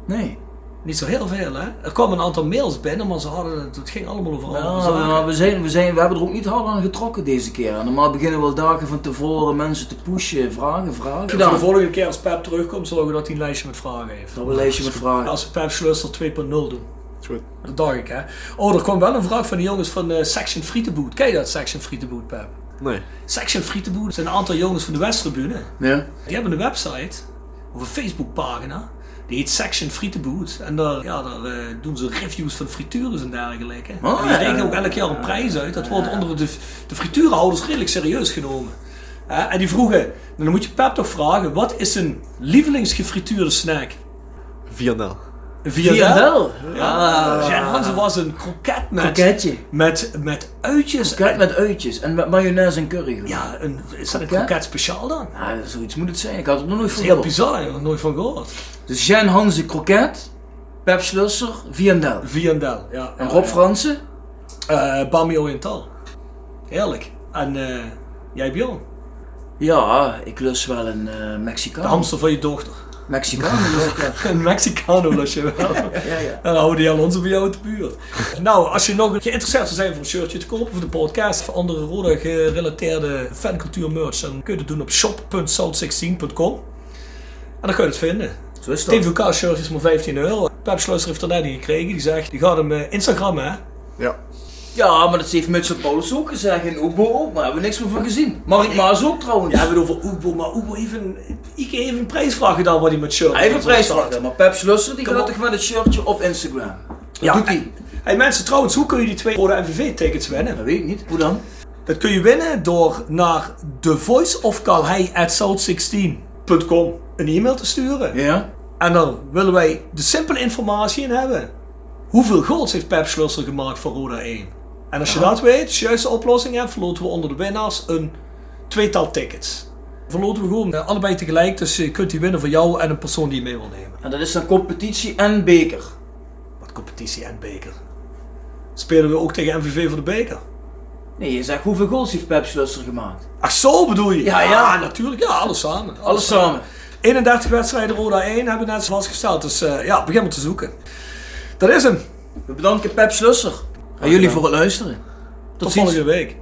Nee. Niet zo heel veel, hè? Er kwamen een aantal mails binnen, maar ze hadden, het ging allemaal over Ja, we, zijn, we, zijn, we hebben er ook niet hard aan getrokken deze keer. Normaal beginnen we al dagen van tevoren mensen te pushen. Vragen, vragen. Voor de volgende keer als Pep terugkomt, zorgen we dat hij een lijstje met vragen heeft. Dat we een lijstje met vragen. Als we Pep Schlusser 2.0 doen. Goed. Dat dacht ik, hè. Oh, er kwam wel een vraag van de jongens van eh, Section Frietenboot. Ken je dat, Section Frietenboot, Pep? Nee. Section Frietenboot zijn een aantal jongens van de Westtribune. Ja. Die hebben een website, of een Facebookpagina. Die heet Section Frietenboot. En daar, ja, daar eh, doen ze reviews van frituurs en dergelijke. Oh, en die rekenen ook elk jaar een prijs uit. Dat wordt onder de, de frituurhouders redelijk serieus genomen. Hè, en die vroegen, dan moet je Pep toch vragen, wat is een lievelingsgefrituurde snack? Vianel. Viandel. Ja, Jan Hansen was een kroket met, Kroketje. met, met uitjes. Kroket met uitjes en met mayonaise en curry. Ja, een, is dat een Kroket? kroket speciaal dan? Ja, zoiets moet het zijn. Ik had het nog nooit van is heel gehoord. bizar, ik heb er nooit van gehoord. Dus Jean Hanze kroket, Pep Schlusser, Viandel. Viandel, ja. En Rob ja. Fransen? Eh, Bami Oriental. Heerlijk. En eh, jij Bjorn? Ja, ik lust wel een eh De Mexicaan. hamster van je dochter. [LAUGHS] Een Mexicano lus je wel. [LAUGHS] Ja, ja. En [LAUGHS] dan houden die Alonso bij jou uit de buurt. Nou, als je nog geïnteresseerd zou zijn voor een shirtje te kopen voor de podcast, voor andere rode gerelateerde fancultuur merch, dan kun je het doen op shop.south16.com. En dan kun je het vinden. Zo is dat. TVK shirt is maar 15 euro. Pep Schlusser heeft er net die gekregen. Die zegt, die gaat hem eh, Instagram hè. Ja. Ja, maar dat heeft Mitchell Paulus ook gezegd in Oebo ook, maar daar hebben we niks meer van gezien. Mark Maas ook trouwens. Ja, we hebben het over Oebo, maar Oebo heeft een, ik even een prijsvraag gedaan wat hij met shirt Hij heeft een prijsvraag, maar Pep Slusser die gaat toch met het shirtje op Instagram. Dat Ja, doet hij. Hey mensen, trouwens, hoe kun je die twee rode MVV-tickets winnen? Dat weet ik niet. Hoe dan? Dat kun je winnen door naar thevoiceofcalhei@south16.com een e-mail te sturen. Ja? En dan willen wij de simpele informatie in hebben. Hoeveel goals heeft Pep Schlusser gemaakt voor Roda 1? En als je dat weet, de juiste oplossing hebt, verloten we onder de winnaars een tweetal tickets. Verloten we gewoon eh, allebei tegelijk, dus je kunt die winnen voor jou en een persoon die je mee wil nemen. En dat is dan competitie en beker. Wat competitie en beker. Spelen we ook tegen MVV voor de beker? Nee, je zegt hoeveel goals heeft Pep Slusser gemaakt? Ach zo bedoel je? Ja, ja. natuurlijk. Ja, alles samen. Alles samen. 31 wedstrijden Roda 1 hebben we net vastgesteld. Dus eh, ja, begin maar te zoeken. Dat is hem. We bedanken Pep Slusser. En jullie voor het luisteren. Tot, Tot ziens. volgende week.